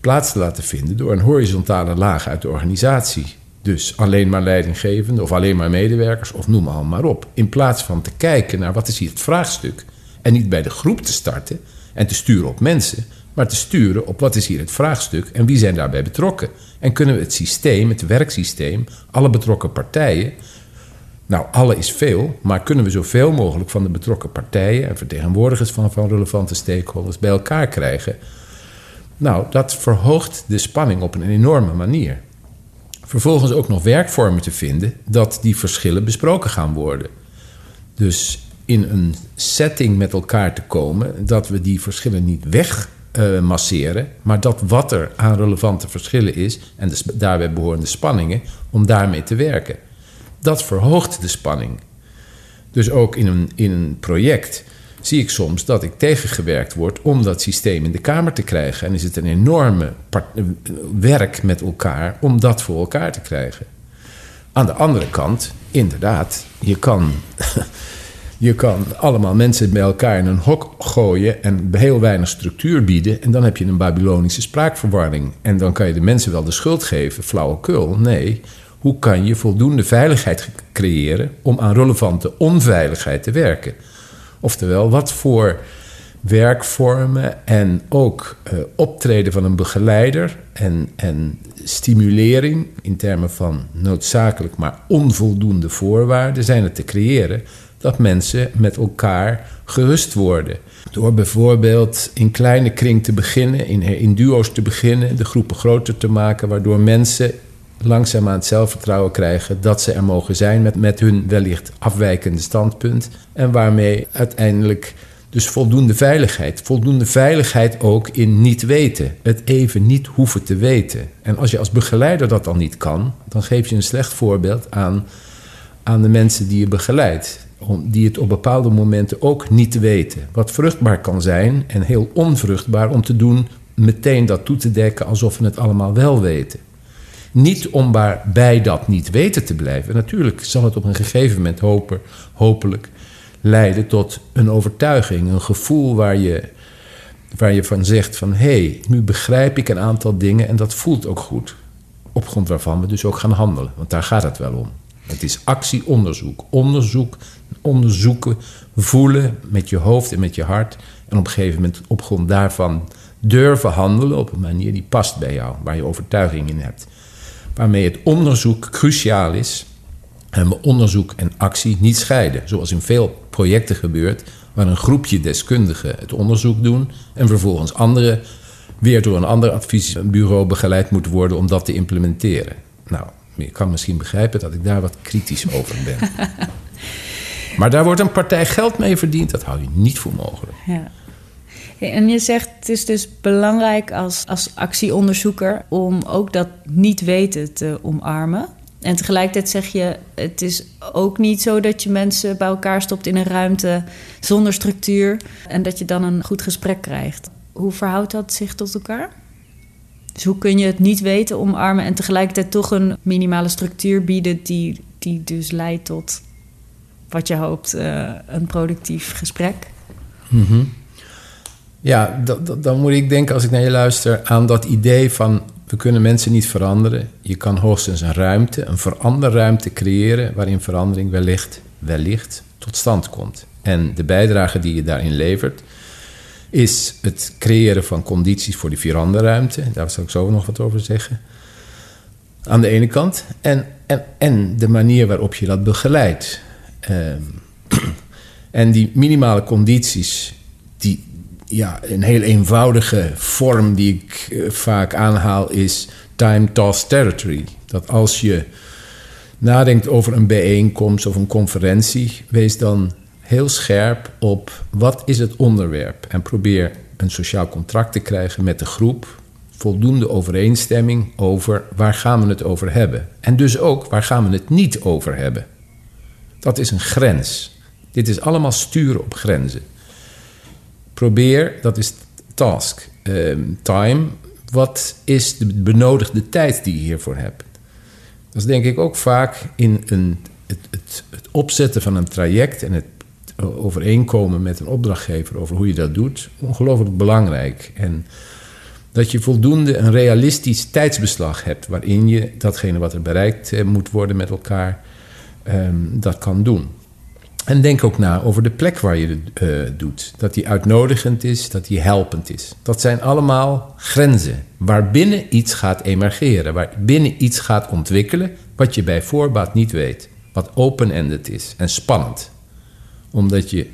plaats te laten vinden door een horizontale laag uit de organisatie. Dus alleen maar leidinggevenden of alleen maar medewerkers of noem al maar op. In plaats van te kijken naar wat is hier het vraagstuk en niet bij de groep te starten en te sturen op mensen, maar te sturen op wat is hier het vraagstuk en wie zijn daarbij betrokken. En kunnen we het systeem, het werksysteem, alle betrokken partijen. Nou, alle is veel, maar kunnen we zoveel mogelijk van de betrokken partijen en vertegenwoordigers van, van relevante stakeholders bij elkaar krijgen? Nou, dat verhoogt de spanning op een enorme manier. Vervolgens ook nog werkvormen te vinden dat die verschillen besproken gaan worden. Dus in een setting met elkaar te komen dat we die verschillen niet wegmasseren, uh, maar dat wat er aan relevante verschillen is en de daarbij behorende spanningen, om daarmee te werken. Dat verhoogt de spanning. Dus ook in een, in een project zie ik soms dat ik tegengewerkt word om dat systeem in de Kamer te krijgen. En is het een enorme werk met elkaar om dat voor elkaar te krijgen. Aan de andere kant, inderdaad, je kan, je kan allemaal mensen bij elkaar in een hok gooien en heel weinig structuur bieden. En dan heb je een Babylonische spraakverwarring. En dan kan je de mensen wel de schuld geven, flauwekul. Nee, hoe kan je voldoende veiligheid creëren om aan relevante onveiligheid te werken? Oftewel, wat voor werkvormen en ook uh, optreden van een begeleider en, en stimulering in termen van noodzakelijk maar onvoldoende voorwaarden zijn er te creëren dat mensen met elkaar gerust worden. Door bijvoorbeeld in kleine kring te beginnen, in, in duo's te beginnen, de groepen groter te maken, waardoor mensen langzaamaan het zelfvertrouwen krijgen dat ze er mogen zijn met, met hun wellicht afwijkende standpunt. En waarmee uiteindelijk dus voldoende veiligheid. Voldoende veiligheid ook in niet weten. Het even niet hoeven te weten. En als je als begeleider dat dan niet kan, dan geef je een slecht voorbeeld aan, aan de mensen die je begeleidt. Die het op bepaalde momenten ook niet weten. Wat vruchtbaar kan zijn en heel onvruchtbaar om te doen, meteen dat toe te dekken alsof we het allemaal wel weten. Niet om bij dat niet weten te blijven. Natuurlijk zal het op een gegeven moment hopen, hopelijk leiden tot een overtuiging, een gevoel waar je, waar je van zegt van hé, hey, nu begrijp ik een aantal dingen en dat voelt ook goed. Op grond waarvan we dus ook gaan handelen, want daar gaat het wel om. Het is actie-onderzoek. Onderzoek, onderzoeken, voelen met je hoofd en met je hart. En op een gegeven moment op grond daarvan durven handelen op een manier die past bij jou, waar je overtuiging in hebt waarmee het onderzoek cruciaal is en we onderzoek en actie niet scheiden. Zoals in veel projecten gebeurt, waar een groepje deskundigen het onderzoek doen en vervolgens anderen weer door een ander adviesbureau begeleid moeten worden om dat te implementeren. Nou, je kan misschien begrijpen dat ik daar wat kritisch over ben. maar daar wordt een partij geld mee verdiend, dat hou je niet voor mogelijk. Ja. En je zegt het is dus belangrijk als, als actieonderzoeker om ook dat niet weten te omarmen. En tegelijkertijd zeg je, het is ook niet zo dat je mensen bij elkaar stopt in een ruimte zonder structuur en dat je dan een goed gesprek krijgt. Hoe verhoudt dat zich tot elkaar? Dus hoe kun je het niet weten omarmen en tegelijkertijd toch een minimale structuur bieden die, die dus leidt tot wat je hoopt, uh, een productief gesprek? Mm ja, dan moet ik denken als ik naar je luister aan dat idee van we kunnen mensen niet veranderen. Je kan hoogstens een ruimte, een veranderruimte creëren waarin verandering wellicht, wellicht tot stand komt. En de bijdrage die je daarin levert is het creëren van condities voor die veranderruimte. Daar zal ik zo nog wat over zeggen. Aan de ene kant. En, en, en de manier waarop je dat begeleidt. Ehm, en die minimale condities, die, ja, een heel eenvoudige vorm die ik eh, vaak aanhaal is time toss territory. Dat als je nadenkt over een bijeenkomst of een conferentie, wees dan heel scherp op wat is het onderwerp en probeer een sociaal contract te krijgen met de groep. Voldoende overeenstemming over waar gaan we het over hebben. En dus ook waar gaan we het niet over hebben. Dat is een grens. Dit is allemaal sturen op grenzen. Probeer, dat is task, um, time. Wat is de benodigde tijd die je hiervoor hebt? Dat is denk ik ook vaak in een, het, het, opzetten van een traject en het overeenkomen met een opdrachtgever over hoe je dat doet, ongelooflijk belangrijk. En dat je voldoende een realistisch tijdsbeslag hebt waarin je datgene wat er bereikt eh, moet worden met elkaar, um, dat kan doen. En denk ook na over de plek waar je het uh, doet. Dat die uitnodigend is, dat die helpend is. Dat zijn allemaal grenzen waarbinnen iets gaat emergeren, waarbinnen iets gaat ontwikkelen wat je bij voorbaat niet weet. Wat open-ended is en spannend. Omdat je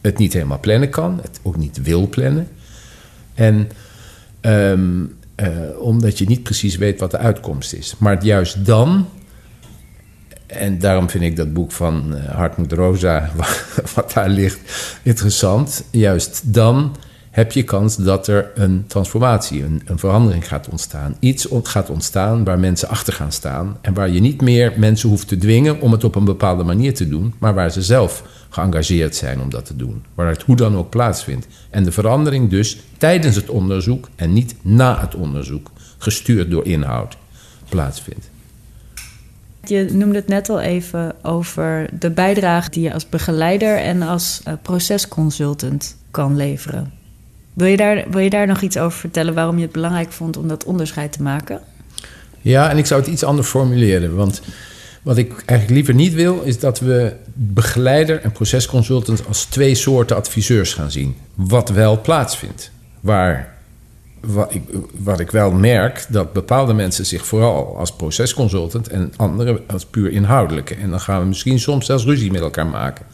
het niet helemaal plannen kan, het ook niet wil plannen. En um, uh, omdat je niet precies weet wat de uitkomst is. Maar juist dan en daarom vind ik dat boek van uh, Hartmut Rosa, wat daar ligt, interessant. Juist dan heb je kans dat er een transformatie, een, een, verandering gaat ontstaan. Iets gaat ontstaan waar mensen achter gaan staan. En waar je niet meer mensen hoeft te dwingen om het op een bepaalde manier te doen. Maar waar ze zelf geëngageerd zijn om dat te doen. Waar het hoe dan ook plaatsvindt. En de verandering dus tijdens het onderzoek en niet na het onderzoek, gestuurd door inhoud, plaatsvindt. Je noemde het net al even over de bijdrage die je als begeleider en als uh, procesconsultant kan leveren. Wil je, daar, wil je daar nog iets over vertellen waarom je het belangrijk vond om dat onderscheid te maken? Ja, en ik zou het iets anders formuleren. Want wat ik eigenlijk liever niet wil, is dat we begeleider en procesconsultant als twee soorten adviseurs gaan zien. Wat wel plaatsvindt. Waar wat ik, wel merk, dat bepaalde mensen zich vooral als procesconsultant en anderen als puur inhoudelijke. En dan gaan we misschien soms zelfs ruzie met elkaar maken.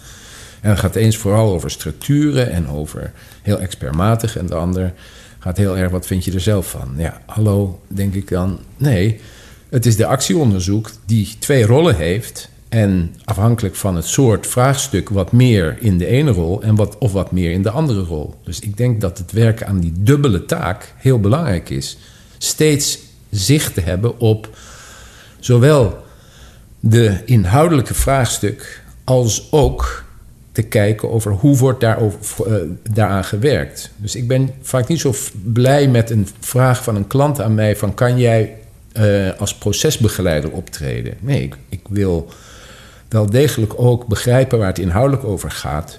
En dan gaat eens vooral over structuren en over heel expertmatig. En de ander gaat heel erg, wat vind je er zelf van? Ja, hallo, denk ik dan. Nee, het is de actieonderzoek die twee rollen heeft. En afhankelijk van het soort vraagstuk wat meer in de ene rol en wat, of wat meer in de andere rol. Dus ik denk dat het werken aan die dubbele taak heel belangrijk is. Steeds zicht te hebben op zowel de inhoudelijke vraagstuk als ook te kijken over hoe wordt daarover, uh, daaraan gewerkt. Dus ik ben vaak niet zo blij met een vraag van een klant aan mij van kan jij uh, als procesbegeleider optreden? Nee, ik, ik wil wel degelijk ook begrijpen waar het inhoudelijk over gaat.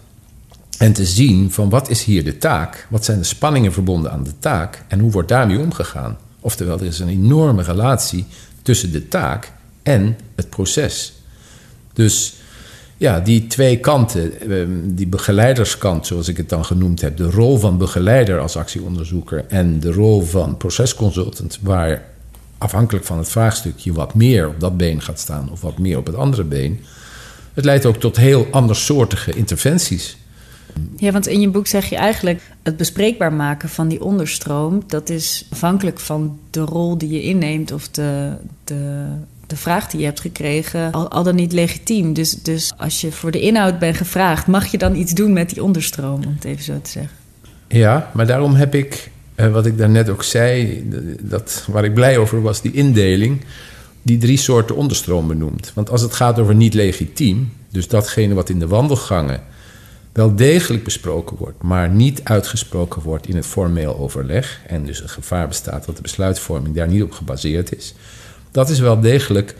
En te zien van wat is hier de taak? Wat zijn de spanningen verbonden aan de taak? En hoe wordt daarmee omgegaan? Oftewel, er is een enorme relatie tussen de taak en het proces. Dus ja, die twee kanten, ehm, die begeleiderskant, zoals ik het dan genoemd heb, de rol van begeleider als actieonderzoeker en de rol van procesconsultant, waar afhankelijk van het vraagstukje wat meer op dat been gaat staan of wat meer op het andere been, het leidt ook tot heel andersoortige interventies. Ja, want in je boek zeg je eigenlijk het bespreekbaar maken van die onderstroom, dat is afhankelijk van de rol die je inneemt of de, de, de vraag die je hebt gekregen, al, al dan niet legitiem. Dus, dus als je voor de inhoud bent gevraagd, mag je dan iets doen met die onderstroom, om het even zo te zeggen. Ja, maar daarom heb ik, wat ik daarnet ook zei, dat, waar ik blij over was, die indeling die drie soorten onderstroom benoemd. Want als het gaat over niet legitiem, dus datgene wat in de wandelgangen wel degelijk besproken wordt, maar niet uitgesproken wordt in het formeel overleg, en dus een gevaar bestaat dat de besluitvorming daar niet op gebaseerd is, dat is wel degelijk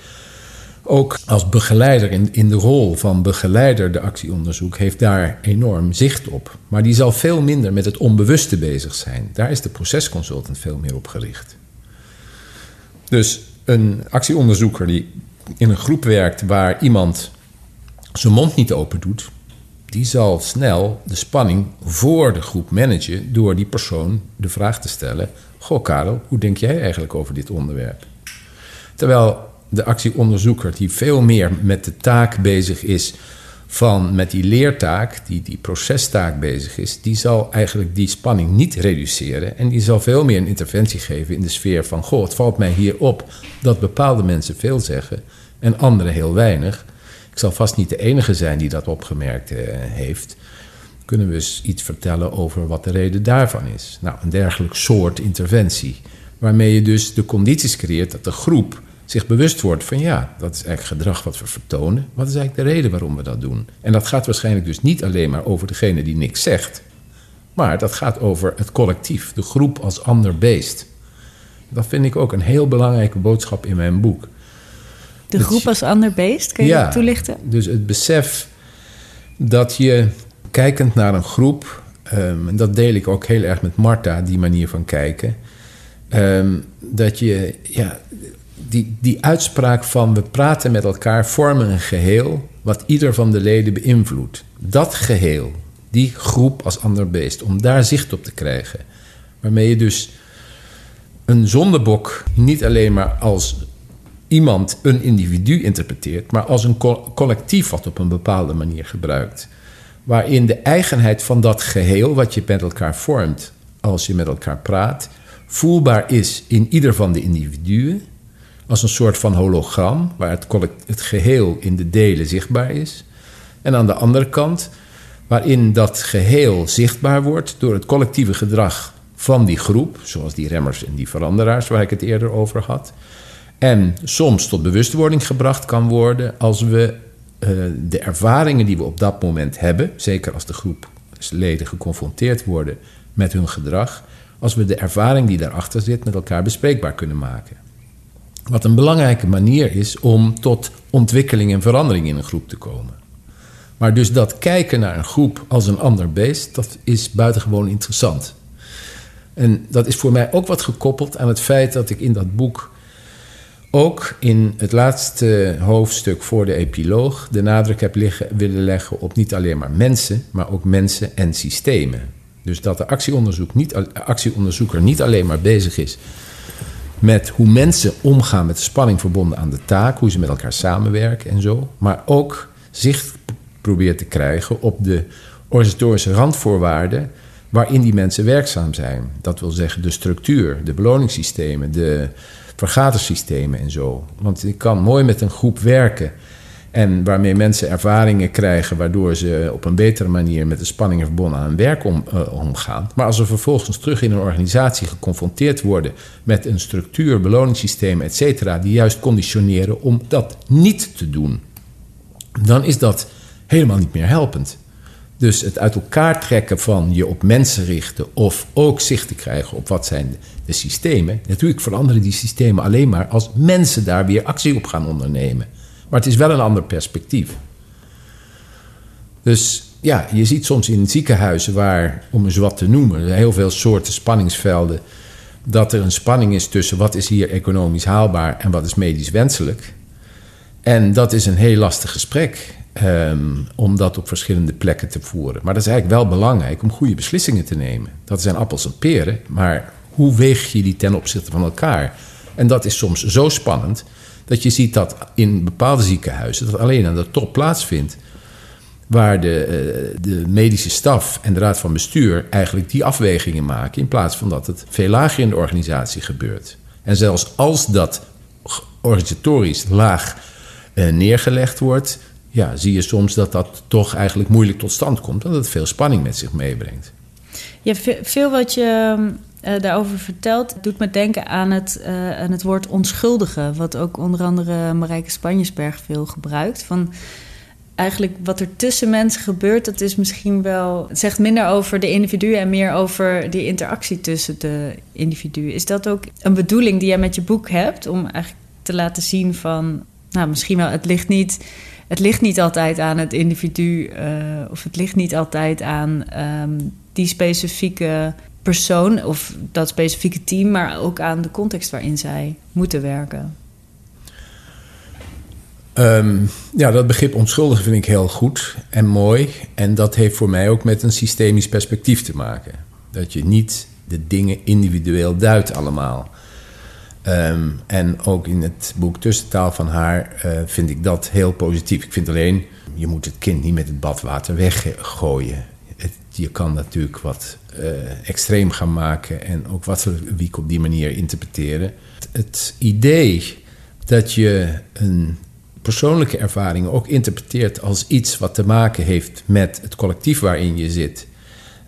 ook als begeleider in, in de rol van begeleider de actieonderzoek heeft daar enorm zicht op. Maar die zal veel minder met het onbewuste bezig zijn. Daar is de procesconsultant veel meer op gericht. Dus een actieonderzoeker die in een groep werkt waar iemand zijn mond niet open doet, die zal snel de spanning voor de groep managen door die persoon de vraag te stellen: Goh, Karel, hoe denk jij eigenlijk over dit onderwerp? Terwijl de actieonderzoeker, die veel meer met de taak bezig is van met die leertaak, die, die procestaak bezig is, die zal eigenlijk die spanning niet reduceren. En die zal veel meer een interventie geven in de sfeer van: Goh, het valt mij hier op dat bepaalde mensen veel zeggen en anderen heel weinig. Ik zal vast niet de enige zijn die dat opgemerkt eh, heeft. Kunnen we eens iets vertellen over wat de reden daarvan is? Nou, een dergelijk soort interventie. Waarmee je dus de condities creëert dat de groep zich bewust wordt van ja, dat is eigenlijk gedrag wat we vertonen. Wat is eigenlijk de reden waarom we dat doen? En dat gaat waarschijnlijk dus niet alleen maar over degene die niks zegt, maar dat gaat over het collectief, de groep als ander beest. Dat vind ik ook een heel belangrijke boodschap in mijn boek. De groep als ander beest, kun je dat toelichten? Dus het besef dat je kijkend naar een groep, um, en dat deel ik ook heel erg met Marta, die manier van kijken, um, dat je ja, die, die uitspraak van we praten met elkaar, vormen een geheel wat ieder van de leden beïnvloedt. Dat geheel, die groep als ander beest, om daar zicht op te krijgen. Waarmee je dus een zondebok niet alleen maar als iemand, een individu interpreteert, maar als een collectief wat op een bepaalde manier gebruikt. Waarin de eigenheid van dat geheel wat je met elkaar vormt, als je met elkaar praat, voelbaar is in ieder van de individuen. Als een soort van hologram, waar het, het geheel in de delen zichtbaar is. En aan de andere kant, waarin dat geheel zichtbaar wordt door het collectieve gedrag van die groep, zoals die remmers en die veranderaars waar ik het eerder over had. En soms tot bewustwording gebracht kan worden als we uh, de ervaringen die we op dat moment hebben, zeker als de groep leden geconfronteerd worden met hun gedrag, als we de ervaring die daarachter zit met elkaar bespreekbaar kunnen maken. Wat een belangrijke manier is om tot ontwikkeling en verandering in een groep te komen. Maar dus dat kijken naar een groep als een ander beest, dat is buitengewoon interessant. En dat is voor mij ook wat gekoppeld aan het feit dat ik in dat boek ook in het laatste hoofdstuk voor de epiloog de nadruk heb willen leggen op niet alleen maar mensen, maar ook mensen en systemen. Dus dat de actieonderzoek niet, actieonderzoeker niet alleen maar bezig is met hoe mensen omgaan met de spanning verbonden aan de taak, hoe ze met elkaar samenwerken en zo, maar ook zicht probeert te krijgen op de organisatorische randvoorwaarden waarin die mensen werkzaam zijn. Dat wil zeggen de structuur, de beloningssystemen, de vergadersystemen en zo. Want ik kan mooi met een groep werken en waarmee mensen ervaringen krijgen waardoor ze op een betere manier met de spanningen verbonden aan werk om, uh, omgaan. Maar als ze vervolgens terug in een organisatie geconfronteerd worden met een structuur, beloningssysteem, et cetera, die juist conditioneren om dat niet te doen, dan is dat helemaal niet meer helpend. Dus het uit elkaar trekken van je op mensen richten of ook zicht te krijgen op wat zijn de systemen. Natuurlijk veranderen die systemen alleen maar als mensen daar weer actie op gaan ondernemen. Maar het is wel een ander perspectief. Dus ja, je ziet soms in ziekenhuizen waar, om eens wat te noemen, heel veel soorten spanningsvelden, dat er een spanning is tussen wat is hier economisch haalbaar en wat is medisch wenselijk. En dat is een heel lastig gesprek. Um, om dat op verschillende plekken te voeren. Maar dat is eigenlijk wel belangrijk om goede beslissingen te nemen. Dat zijn appels en peren, maar hoe weeg je die ten opzichte van elkaar? En dat is soms zo spannend dat je ziet dat in bepaalde ziekenhuizen dat alleen aan de top plaatsvindt. Waar de, uh, de medische staf en de raad van bestuur eigenlijk die afwegingen maken. In plaats van dat het veel lager in de organisatie gebeurt. En zelfs als dat organisatorisch laag uh, neergelegd wordt, ja, zie je soms dat dat toch eigenlijk moeilijk tot stand komt. Dat het veel spanning met zich meebrengt. Ja, veel wat je uh, daarover vertelt, doet me denken aan het, uh, aan het woord onschuldige. Wat ook onder andere Marijke Spanjesberg veel gebruikt. Van eigenlijk wat er tussen mensen gebeurt, dat is misschien wel. Het zegt minder over de individuen en meer over die interactie tussen de individuen. Is dat ook een bedoeling die jij met je boek hebt? Om eigenlijk te laten zien van. Nou, misschien wel, het ligt niet het ligt niet altijd aan het individu uh, of het ligt niet altijd aan um, die specifieke persoon of dat specifieke team, maar ook aan de context waarin zij moeten werken. Um, ja, dat begrip onschuldig vind ik heel goed en mooi. En dat heeft voor mij ook met een systemisch perspectief te maken. Dat je niet de dingen individueel duidt allemaal. Um, en ook in het boek Tussentaal van haar uh, vind ik dat heel positief. Ik vind alleen, je moet het kind niet met het badwater weggooien. Je kan natuurlijk wat uh, extreem gaan maken en ook wat wiek op die manier interpreteren. Het, het idee dat je een persoonlijke ervaring ook interpreteert als iets wat te maken heeft met het collectief waarin je zit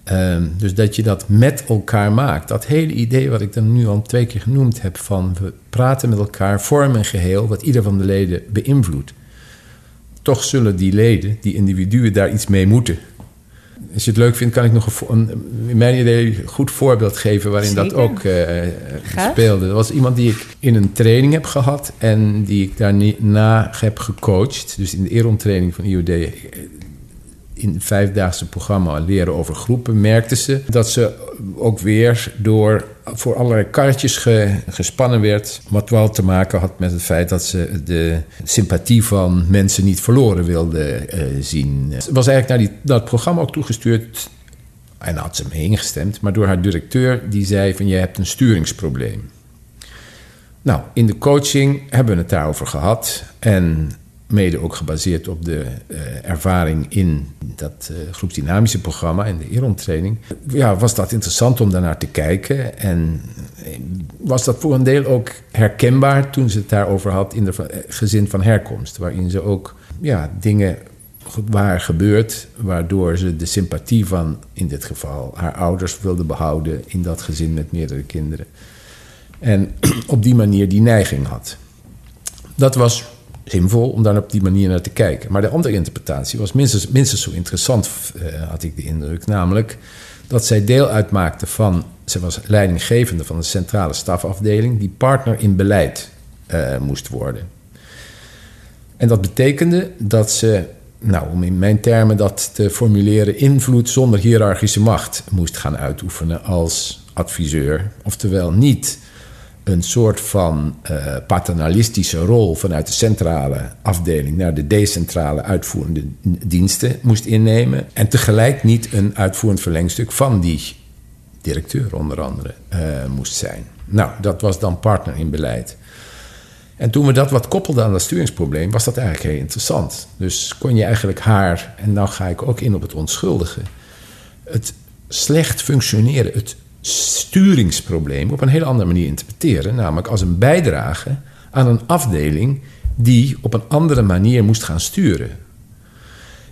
Ehm, dus dat je dat met elkaar maakt. Dat hele idee wat ik dan nu al twee keer genoemd heb: van we praten met elkaar, vormen een geheel wat ieder van de leden beïnvloedt. Toch zullen die leden, die individuen, daar iets mee moeten. Als je het leuk vindt, kan ik nog een, in mijn idee een goed voorbeeld geven waarin dat ook uh, speelde. Er was iemand die ik in een training heb gehad en die ik daarna heb gecoacht. Dus in de Eron-training van IOD in het vijfdaagse programma leren over groepen, merkten ze dat ze ook weer door voor allerlei karretjes ge- gespannen werd. Wat wel te maken had met het feit dat ze de sympathie van mensen niet verloren wilde eh, zien. Ze was eigenlijk naar, die, programma ook toegestuurd. En had ze mee ingestemd, maar door haar directeur die zei van je hebt een sturingsprobleem. Nou, in de coaching hebben we het daarover gehad. En mede ook gebaseerd op de eh, ervaring in dat eh, groepsdynamische programma en de Eron-training. Ja, was dat interessant om daarnaar te kijken. En eh, was dat voor een deel ook herkenbaar toen ze het daarover had in de gezin van herkomst. Waarin ze ook ja, dingen ge- waren gebeurd waardoor ze de sympathie van, in dit geval, haar ouders wilde behouden in dat gezin met meerdere kinderen. En op die manier die neiging had. Dat was zinvol om daar op die manier naar te kijken. Maar de andere interpretatie was minstens, minstens zo interessant, eh, had ik de indruk. Namelijk dat zij deel uitmaakte van... Ze was leidinggevende van de centrale stafafdeling... die partner in beleid eh, moest worden. En dat betekende dat ze, nou, om in mijn termen dat te formuleren... invloed zonder hiërarchische macht moest gaan uitoefenen als adviseur. Oftewel niet een soort van eh, paternalistische rol vanuit de centrale afdeling naar de decentrale uitvoerende diensten moest innemen. En tegelijk niet een uitvoerend verlengstuk van die directeur, onder andere, eh, moest zijn. Nou, dat was dan partner in beleid. En toen we dat wat koppelden aan dat sturingsprobleem, was dat eigenlijk heel interessant. Dus kon je eigenlijk haar, en nou ga ik ook in op het onschuldige, het slecht functioneren, het sturingsprobleem op een hele andere manier interpreteren. Namelijk als een bijdrage aan een afdeling die op een andere manier moest gaan sturen.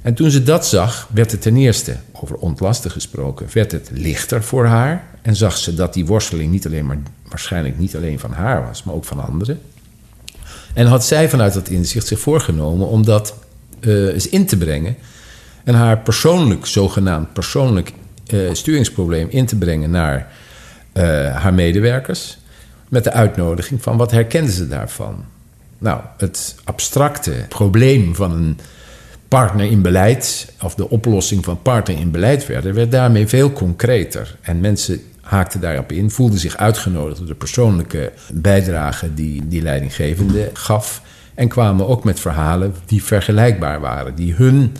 En toen ze dat zag, werd het ten eerste, over ontlasten gesproken, werd het lichter voor haar. En zag ze dat die worsteling niet alleen maar, waarschijnlijk niet alleen van haar was, maar ook van anderen. En had zij vanuit dat inzicht zich voorgenomen om dat eh, eens in te brengen. En haar persoonlijk, zogenaamd persoonlijk eh, sturingsprobleem in te brengen naar eh, haar medewerkers. Met de uitnodiging van wat herkenden ze daarvan? Nou, het abstracte probleem van een partner in beleid, of de oplossing van partner in beleid werden, werd daarmee veel concreter. En mensen haakten daarop in, voelden zich uitgenodigd door de persoonlijke bijdrage die die leidinggevende gaf. En kwamen ook met verhalen die vergelijkbaar waren, die hun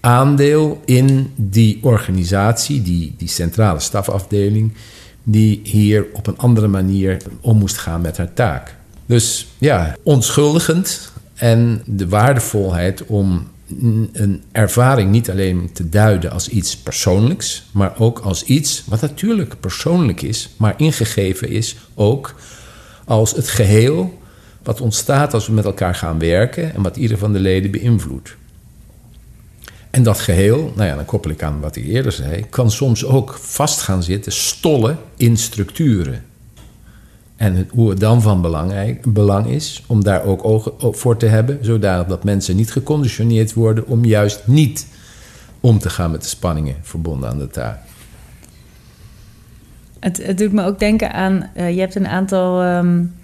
aandeel in die organisatie, die, die centrale stafafdeling, die hier op een andere manier om moest gaan met haar taak. Dus ja, onschuldigend en de waardevolheid om een ervaring niet alleen te duiden als iets persoonlijks, maar ook als iets wat natuurlijk persoonlijk is, maar ingegeven is ook als het geheel wat ontstaat als we met elkaar gaan werken en wat ieder van de leden beïnvloedt. En dat geheel, nou ja, dan koppel ik aan wat ik eerder zei, kan soms ook vast gaan zitten, stollen in structuren. En het, hoe het dan van belang, is om daar ook ogen voor te hebben, zodanig dat mensen niet geconditioneerd worden om juist niet om te gaan met de spanningen verbonden aan de taak. Het, het doet me ook denken aan, uh, je hebt een aantal um,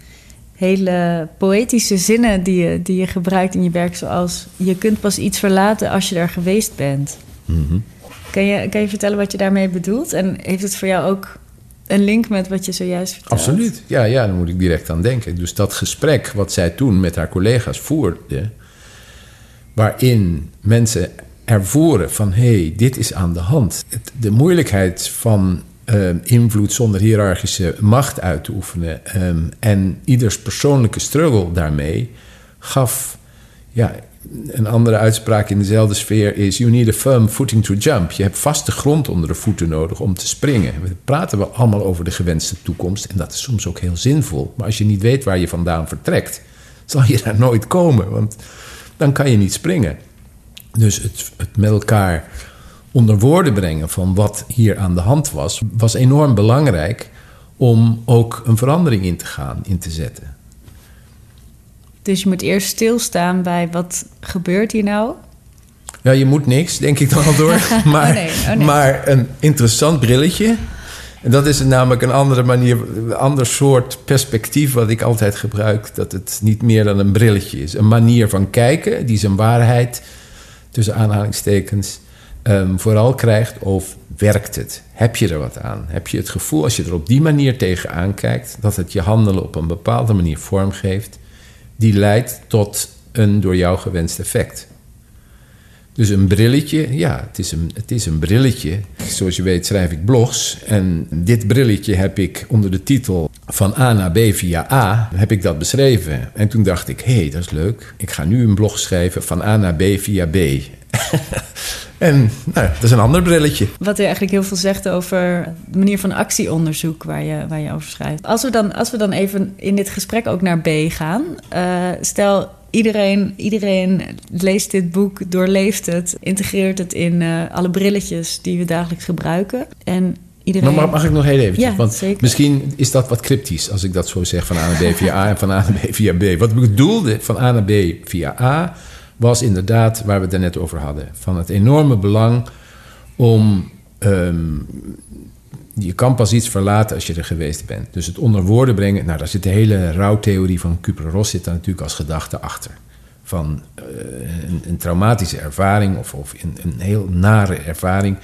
hele poëtische zinnen die je, die je gebruikt in je werk, zoals je kunt pas iets verlaten als je er geweest bent. Mm -hmm. kan, je, kan je vertellen wat je daarmee bedoelt? En heeft het voor jou ook een link met wat je zojuist vertelde? Absoluut, ja, ja, daar moet ik direct aan denken. Dus dat gesprek wat zij toen met haar collega's voerde, waarin mensen ervoeren van hé, hey, dit is aan de hand. Het, de moeilijkheid van uh, invloed zonder hiërarchische macht uit te oefenen um, en ieders persoonlijke struggle daarmee gaf ja, een andere uitspraak in dezelfde sfeer is: You need a firm footing to jump. Je hebt vaste grond onder de voeten nodig om te springen. We praten we allemaal over de gewenste toekomst en dat is soms ook heel zinvol. Maar als je niet weet waar je vandaan vertrekt, zal je daar nooit komen, want dan kan je niet springen. Dus het, het met elkaar onder woorden brengen van wat hier aan de hand was, was enorm belangrijk om ook een verandering in te gaan, in te zetten. Dus je moet eerst stilstaan bij wat gebeurt hier nou? Ja, je moet niks, denk ik dan al door. Maar, oh nee, oh nee. maar een interessant brilletje. En dat is namelijk een andere manier, een ander soort perspectief wat ik altijd gebruik. Dat het niet meer dan een brilletje is. Een manier van kijken die zijn waarheid, tussen aanhalingstekens, um, vooral krijgt of werkt het? Heb je er wat aan? Heb je het gevoel, als je er op die manier tegenaan kijkt, dat het je handelen op een bepaalde manier vormgeeft, die leidt tot een door jou gewenst effect? Dus een brilletje, ja, het is een, het is een brilletje. Zoals je weet schrijf ik blogs. En dit brilletje heb ik onder de titel Van A naar B via A, heb ik dat beschreven. En toen dacht ik, hé, hey, dat is leuk. Ik ga nu een blog schrijven van A naar B via B. en nou, dat is een ander brilletje. Wat u eigenlijk heel veel zegt over de manier van actieonderzoek waar je, waar je over schrijft. Als we, dan, als we dan even in dit gesprek ook naar B gaan. Uh, stel, iedereen, iedereen leest dit boek, doorleeft het, integreert het in uh, alle brilletjes die we dagelijks gebruiken. En iedereen... Maar mag ik nog heel even? Ja, Want zeker. misschien is dat wat cryptisch als ik dat zo zeg van A naar B via A en van A naar B via B. Wat ik bedoelde van A naar B via A was inderdaad waar we het net over hadden. Van het enorme belang om. Um, je kan pas iets verlaten als je er geweest bent. Dus het onder woorden brengen. Nou, daar zit de hele rouwtheorie van Küpler-Ross zit daar natuurlijk als gedachte achter. Van uh, een, een, traumatische ervaring of, of een, een, heel nare ervaring.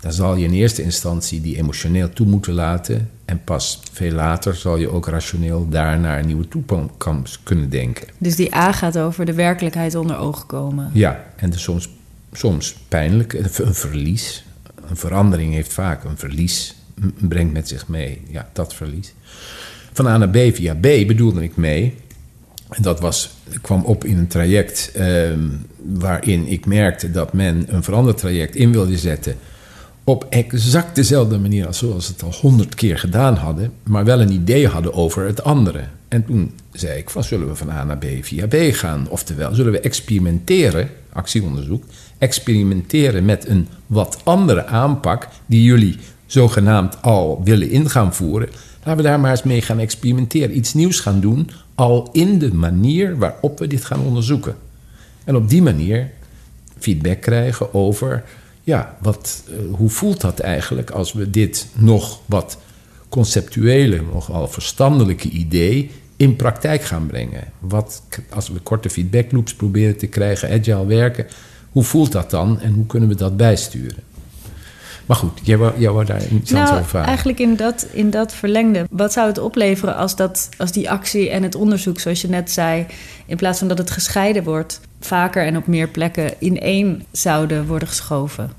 Dan zal je in eerste instantie die emotioneel toe moeten laten. En pas veel later zal je ook rationeel daar naar een nieuwe toekomst kunnen denken. Dus die A gaat over de werkelijkheid onder ogen komen. Ja, en dus soms, soms pijnlijk, een verlies. Een verandering heeft vaak een verlies, brengt met zich mee. Ja, dat verlies. Van A naar B via B bedoelde ik mee. En dat was, kwam op in een traject eh, waarin ik merkte dat men een veranderd traject in wilde zetten op exact dezelfde manier als zoals ze het al honderd keer gedaan hadden, maar wel een idee hadden over het andere. En toen zei ik van zullen we van A naar B via B gaan? Oftewel, zullen we experimenteren, actieonderzoek, experimenteren met een wat andere aanpak die jullie zogenaamd al willen in gaan voeren. Laten we daar maar eens mee gaan experimenteren, iets nieuws gaan doen, al in de manier waarop we dit gaan onderzoeken. En op die manier feedback krijgen over ja, wat, uh, hoe voelt dat eigenlijk als we dit nog wat conceptuele, nogal verstandelijke idee in praktijk gaan brengen? Wat, als we korte feedback loops proberen te krijgen, agile werken, hoe voelt dat dan en hoe kunnen we dat bijsturen? Maar goed, jij wou, jij wou daar iets nou, over vragen. Eigenlijk in dat, in dat verlengde. Wat zou het opleveren als, dat, als die actie en het onderzoek, zoals je net zei, in plaats van dat het gescheiden wordt, vaker en op meer plekken in één zouden worden geschoven?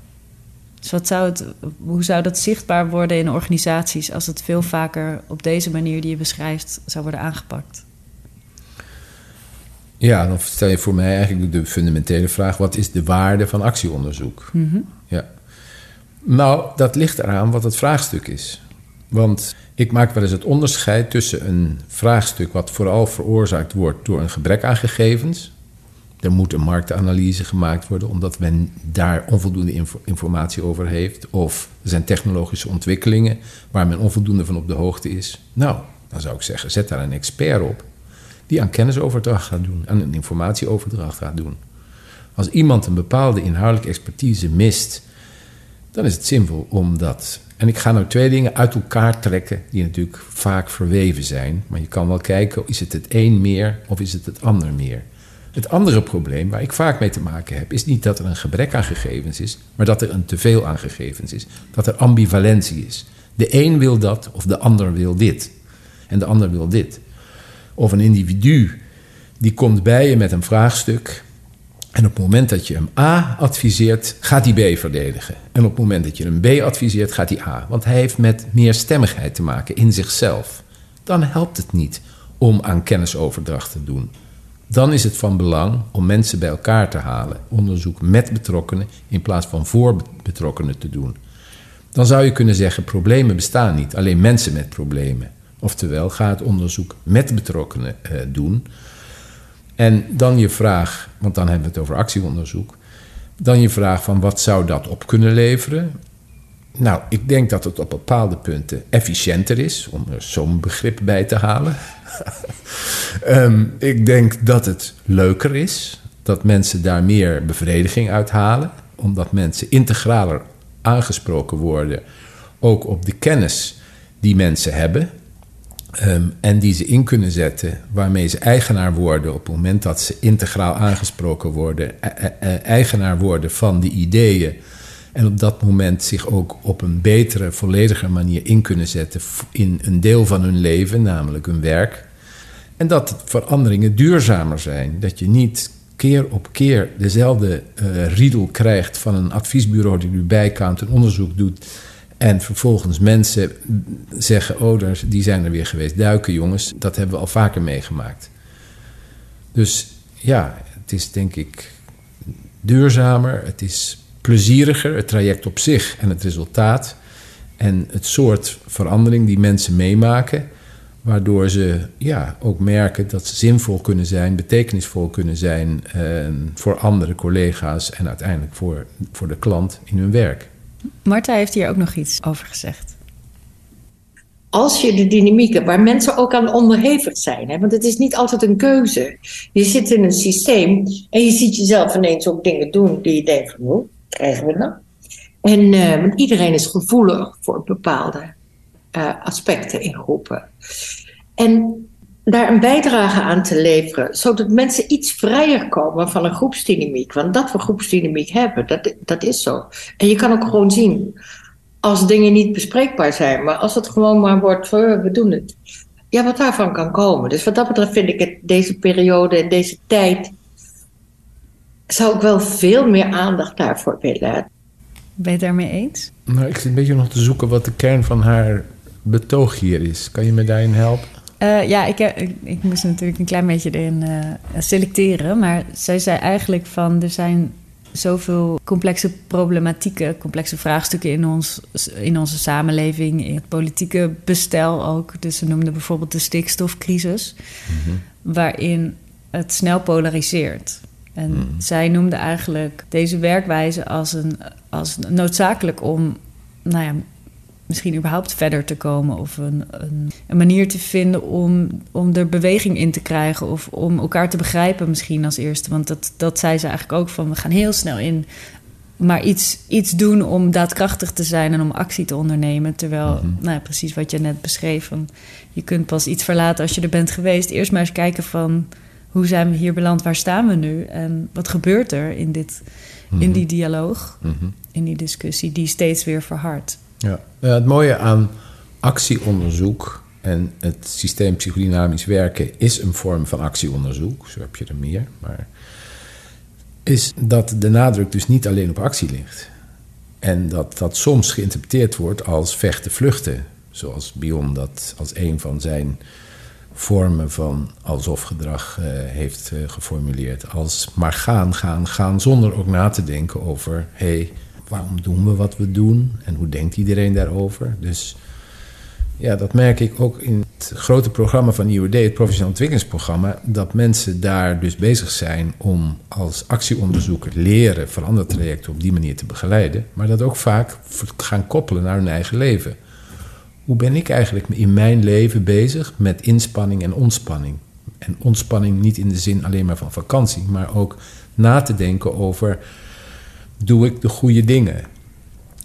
Dus wat zou het, hoe zou dat zichtbaar worden in organisaties als het veel vaker op deze manier die je beschrijft zou worden aangepakt? Ja, dan stel je voor mij eigenlijk de fundamentele vraag: wat is de waarde van actieonderzoek? Mm -hmm. Nou, dat ligt eraan wat het vraagstuk is. Want ik maak wel eens het onderscheid tussen een vraagstuk wat vooral veroorzaakt wordt door een gebrek aan gegevens. Er moet een marktanalyse gemaakt worden omdat men daar onvoldoende inf informatie over heeft. Of er zijn technologische ontwikkelingen waar men onvoldoende van op de hoogte is. Nou, dan zou ik zeggen, zet daar een expert op die aan kennisoverdracht gaat doen, aan een informatieoverdracht gaat doen. Als iemand een bepaalde inhoudelijke expertise mist, dan is het zinvol om dat. En ik ga nou twee dingen uit elkaar trekken, die natuurlijk vaak verweven zijn. Maar je kan wel kijken, is het het een meer of is het het ander meer? Het andere probleem waar ik vaak mee te maken heb, is niet dat er een gebrek aan gegevens is, maar dat er een teveel aan gegevens is. Dat er ambivalentie is. De een wil dat of de ander wil dit. En de ander wil dit. Of een individu die komt bij je met een vraagstuk. En op het moment dat je hem A adviseert, gaat hij B verdedigen. En op het moment dat je hem B adviseert, gaat hij A. Want hij heeft met meer stemmigheid te maken in zichzelf. Dan helpt het niet om aan kennisoverdracht te doen. Dan is het van belang om mensen bij elkaar te halen. Onderzoek met betrokkenen in plaats van voor betrokkenen te doen. Dan zou je kunnen zeggen: problemen bestaan niet, alleen mensen met problemen. Oftewel, ga het onderzoek met betrokkenen uh, doen. En dan je vraag, want dan hebben we het over actieonderzoek. Dan je vraag van wat zou dat op kunnen leveren? Nou, ik denk dat het op bepaalde punten efficiënter is, om er zo'n begrip bij te halen. um, ik denk dat het leuker is, dat mensen daar meer bevrediging uit halen, omdat mensen integraler aangesproken worden, ook op de kennis die mensen hebben. Um, en die ze in kunnen zetten, waarmee ze eigenaar worden op het moment dat ze integraal aangesproken worden, e eigenaar worden van de ideeën En op dat moment zich ook op een betere, vollediger manier in kunnen zetten in een deel van hun leven, namelijk hun werk. En dat veranderingen duurzamer zijn. Dat je niet keer op keer dezelfde uh, riedel krijgt van een adviesbureau die nu bijkant een onderzoek doet. En vervolgens mensen zeggen: Oh, die zijn er weer geweest. Duiken, jongens. Dat hebben we al vaker meegemaakt. Dus ja, het is denk ik duurzamer. Het is plezieriger, het traject op zich en het resultaat. En het soort verandering die mensen meemaken. Waardoor ze ja, ook merken dat ze zinvol kunnen zijn, betekenisvol kunnen zijn eh, voor andere collega's en uiteindelijk voor, voor de klant in hun werk. Marta heeft hier ook nog iets over gezegd. Als je de dynamieken, waar mensen ook aan onderhevig zijn, hè, want het is niet altijd een keuze. Je zit in een systeem en je ziet jezelf ineens ook dingen doen die je denkt van, hoe krijgen we nou? En uh, iedereen is gevoelig voor bepaalde uh, aspecten in groepen. En daar een bijdrage aan te leveren, zodat mensen iets vrijer komen van een groepsdynamiek. Want dat we groepsdynamiek hebben, dat, dat is zo. En je kan ook gewoon zien als dingen niet bespreekbaar zijn, maar als het gewoon maar wordt, we doen het. Ja, wat daarvan kan komen. Dus wat dat betreft vind ik het deze periode en deze tijd. zou ik wel veel meer aandacht daarvoor willen. Ben je het daarmee eens? Nou, ik zit een beetje nog te zoeken wat de kern van haar betoog hier is. Kan je me daarin helpen? Uh, ja, ik, ik, ik, moest natuurlijk een klein beetje erin uh, selecteren. Maar zij zei eigenlijk van er zijn zoveel complexe problematieken, complexe vraagstukken in, ons, in onze samenleving, in het politieke bestel ook. Dus ze noemde bijvoorbeeld de stikstofcrisis, mm waarin het snel polariseert. En mhm. zij noemde eigenlijk deze werkwijze als, een, als noodzakelijk om nou ja, misschien überhaupt verder te komen. Of een, een, een, manier te vinden om, om er beweging in te krijgen. Of om elkaar te begrijpen misschien als eerste. Want dat, dat zei ze eigenlijk ook van we gaan heel snel in. Maar iets, iets doen om daadkrachtig te zijn en om actie te ondernemen. Terwijl, mhm. nou ja, precies wat je net beschreef. Van, je kunt pas iets verlaten als je er bent geweest. Eerst maar eens kijken van hoe zijn we hier beland, waar staan we nu? En wat gebeurt er in, dit, in mhm. die dialoog, mhm. in die discussie die steeds weer verhardt? Ja. het mooie aan actieonderzoek en het systeem psychodynamisch werken is een vorm van actieonderzoek. Zo heb je er meer. Maar is dat de nadruk dus niet alleen op actie ligt. En dat dat soms geïnterpreteerd wordt als vechten, vluchten. Zoals Bion dat als een van zijn vormen van alsof gedrag uh, heeft uh, geformuleerd. Als maar gaan, gaan, gaan, zonder ook na te denken over... hé, hey, waarom doen we wat we doen en hoe denkt iedereen daarover? Dus ja, dat merk ik ook in het grote programma van IOD, het professioneel ontwikkelingsprogramma, dat mensen daar dus bezig zijn om als actieonderzoeker leren verandertrajecten op die manier te begeleiden, maar dat ook vaak gaan koppelen naar hun eigen leven. Hoe ben ik eigenlijk in mijn leven bezig met inspanning en ontspanning? En ontspanning niet in de zin alleen maar van vakantie, maar ook na te denken over doe ik de goede dingen.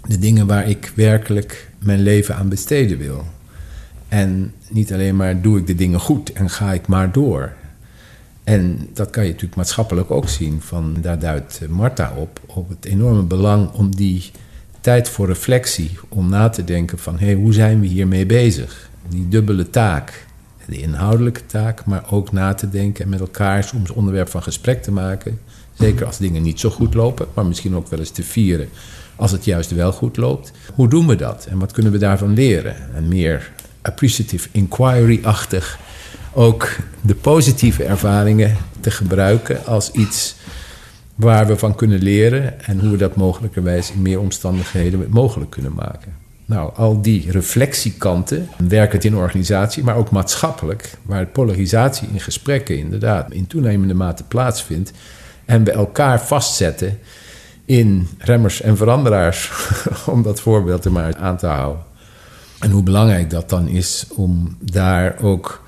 De dingen waar ik werkelijk mijn leven aan besteden wil. En niet alleen maar doe ik de dingen goed en ga ik maar door. En dat kan je natuurlijk maatschappelijk ook zien. Van, daar duidt Marta op, op het enorme belang om die tijd voor reflectie, om na te denken van hé, hey, hoe zijn we hiermee bezig? Die dubbele taak, de inhoudelijke taak, maar ook na te denken en met elkaar soms onderwerp van gesprek te maken. Zeker als dingen niet zo goed lopen, maar misschien ook wel eens te vieren als het juist wel goed loopt. Hoe doen we dat en wat kunnen we daarvan leren? En meer appreciative inquiry-achtig ook de positieve ervaringen te gebruiken als iets waar we van kunnen leren en hoe we dat mogelijkerwijs in meer omstandigheden mogelijk kunnen maken. Nou, al die reflectiekanten, werkend in organisatie, maar ook maatschappelijk, waar polarisatie in gesprekken inderdaad in toenemende mate plaatsvindt, en we elkaar vastzetten in remmers en veranderaars, om dat voorbeeld er maar aan te houden. En hoe belangrijk dat dan is om daar ook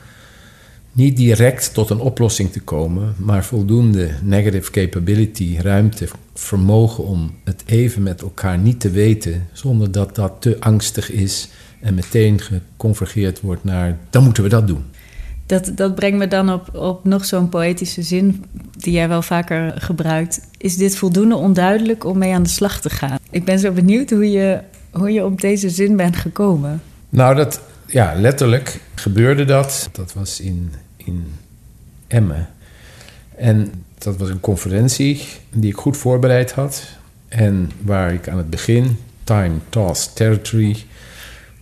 niet direct tot een oplossing te komen, maar voldoende negative capability, ruimte, vermogen om het even met elkaar niet te weten, zonder dat dat te angstig is en meteen geconvergeerd wordt naar dan moeten we dat doen. Dat, dat brengt me dan op, op nog zo'n poëtische zin die jij wel vaker gebruikt. Is dit voldoende onduidelijk om mee aan de slag te gaan? Ik ben zo benieuwd hoe je, hoe je op deze zin bent gekomen. Nou, dat, ja, letterlijk gebeurde dat. Dat was in, in Emmen. En dat was een conferentie die ik goed voorbereid had. En waar ik aan het begin, time, task, territory,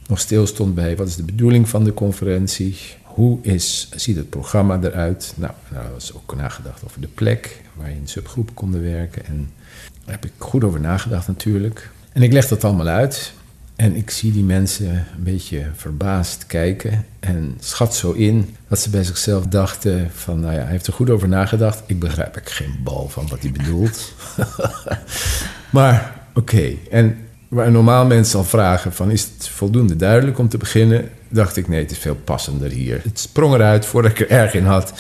nog stil stond bij wat is de bedoeling van de conferentie. Hoe is, ziet het programma eruit? Nou, nou was ook nagedacht over de plek waar je in subgroepen konden werken. En daar heb ik goed over nagedacht natuurlijk. En ik leg dat allemaal uit. En ik zie die mensen een beetje verbaasd kijken. En schat zo in dat ze bij zichzelf dachten: van nou ja, hij heeft er goed over nagedacht. Ik begrijp er geen bal van wat hij bedoelt. maar oké. En waar normaal mensen al vragen: van is het voldoende duidelijk om te beginnen? Dacht ik: nee, het is veel passender hier. Het sprong eruit voordat ik er erg in had.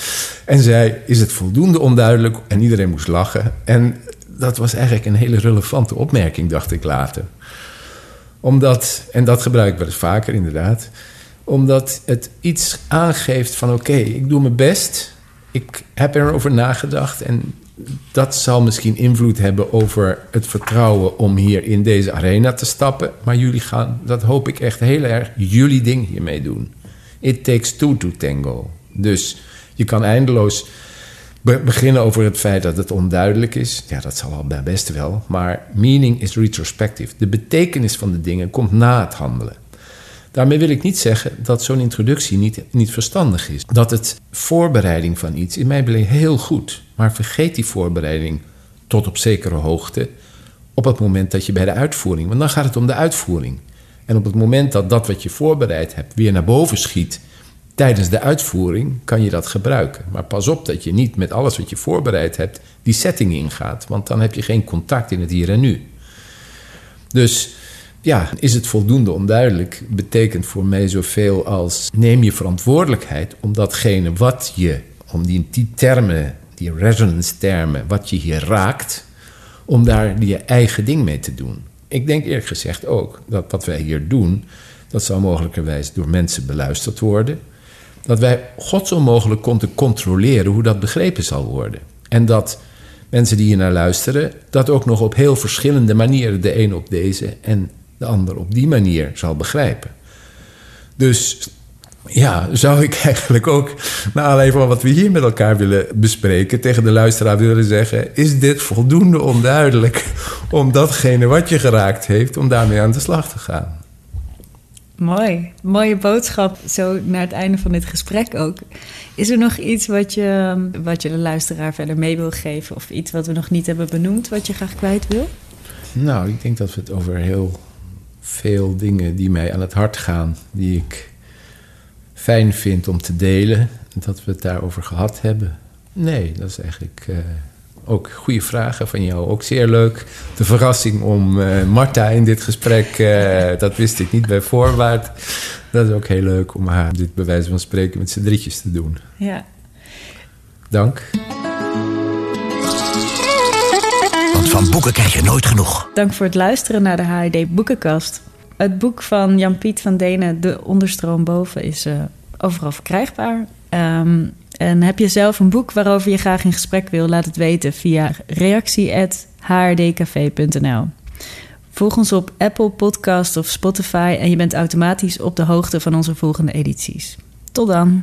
En zei: is het voldoende onduidelijk? En iedereen moest lachen. En dat was eigenlijk een hele relevante opmerking, dacht ik later omdat, en dat gebruik ik wel eens vaker inderdaad, omdat het iets aangeeft van oké, ik doe mijn best, ik heb erover nagedacht en dat zal misschien invloed hebben over het vertrouwen om hier in deze arena te stappen. Maar jullie gaan, dat hoop ik echt heel erg, jullie ding hiermee doen. It takes two to tango. Dus je kan eindeloos beginnen over het feit dat het onduidelijk is. Ja, dat zal al best wel. Maar meaning is retrospective. De betekenis van de dingen komt na het handelen. Daarmee wil ik niet zeggen dat zo'n introductie niet, niet verstandig is. Dat het voorbereiding van iets in mijn beleving heel goed. Maar vergeet die voorbereiding tot op zekere hoogte op het moment dat je bij de uitvoering. Want dan gaat het om de uitvoering. En op het moment dat dat wat je voorbereid hebt weer naar boven schiet tijdens de uitvoering kan je dat gebruiken. Maar pas op dat je niet met alles wat je voorbereid hebt die setting ingaat, want dan heb je geen contact in het hier en nu. Dus ja, is het voldoende onduidelijk, betekent voor mij zoveel als neem je verantwoordelijkheid om datgene wat je, om die, termen, die resonance termen, wat je hier raakt, om daar je eigen ding mee te doen. Ik denk eerlijk gezegd ook dat wat wij hier doen, dat zal mogelijkerwijs door mensen beluisterd worden dat wij God zo mogelijk konden controleren hoe dat begrepen zal worden. En dat mensen die hier naar luisteren, dat ook nog op heel verschillende manieren, de een op deze en de ander op die manier zal begrijpen. Dus ja, zou ik eigenlijk ook, na aanleiding van wat we hier met elkaar willen bespreken, tegen de luisteraar willen zeggen: Is dit voldoende onduidelijk om datgene wat je geraakt heeft, om daarmee aan de slag te gaan? Mooi. Mooie boodschap zo naar het einde van dit gesprek ook. Is er nog iets wat je, wat je de luisteraar verder mee wil geven? Of iets wat we nog niet hebben benoemd, wat je graag kwijt wil? Nou, ik denk dat we het over heel veel dingen die mij aan het hart gaan, die ik fijn vind om te delen, dat we het daarover gehad hebben. Nee, dat is eigenlijk. Uh, ook goede vragen van jou. Ook zeer leuk. De verrassing om uh, Marta in dit gesprek, uh, dat wist ik niet bij voorbaat. Dat is ook heel leuk om haar dit bij wijze van spreken met z'n drietjes te doen. Ja. Dank. Van boeken krijg je nooit genoeg. Dank voor het luisteren naar de HID Boekenkast. Het boek van Jan-Piet van Denen, De Onderstroom Boven, is uh, overal verkrijgbaar. Um, en heb je zelf een boek waarover je graag in gesprek wil, laat het weten via reactie.hrdcafé.nl. Volg ons op Apple Podcast of Spotify en je bent automatisch op de hoogte van onze volgende edities. Tot dan.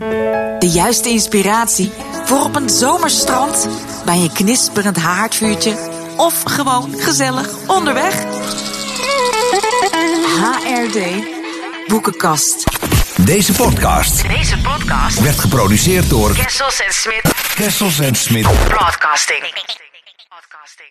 De juiste inspiratie voor op een zomerstrand, bij een knisperend haardvuurtje of gewoon gezellig onderweg. HRD Boekenkast. Deze podcast. Deze podcast werd geproduceerd door Kessels en Smit. Kessels en Smit. Broadcasting. Broadcasting.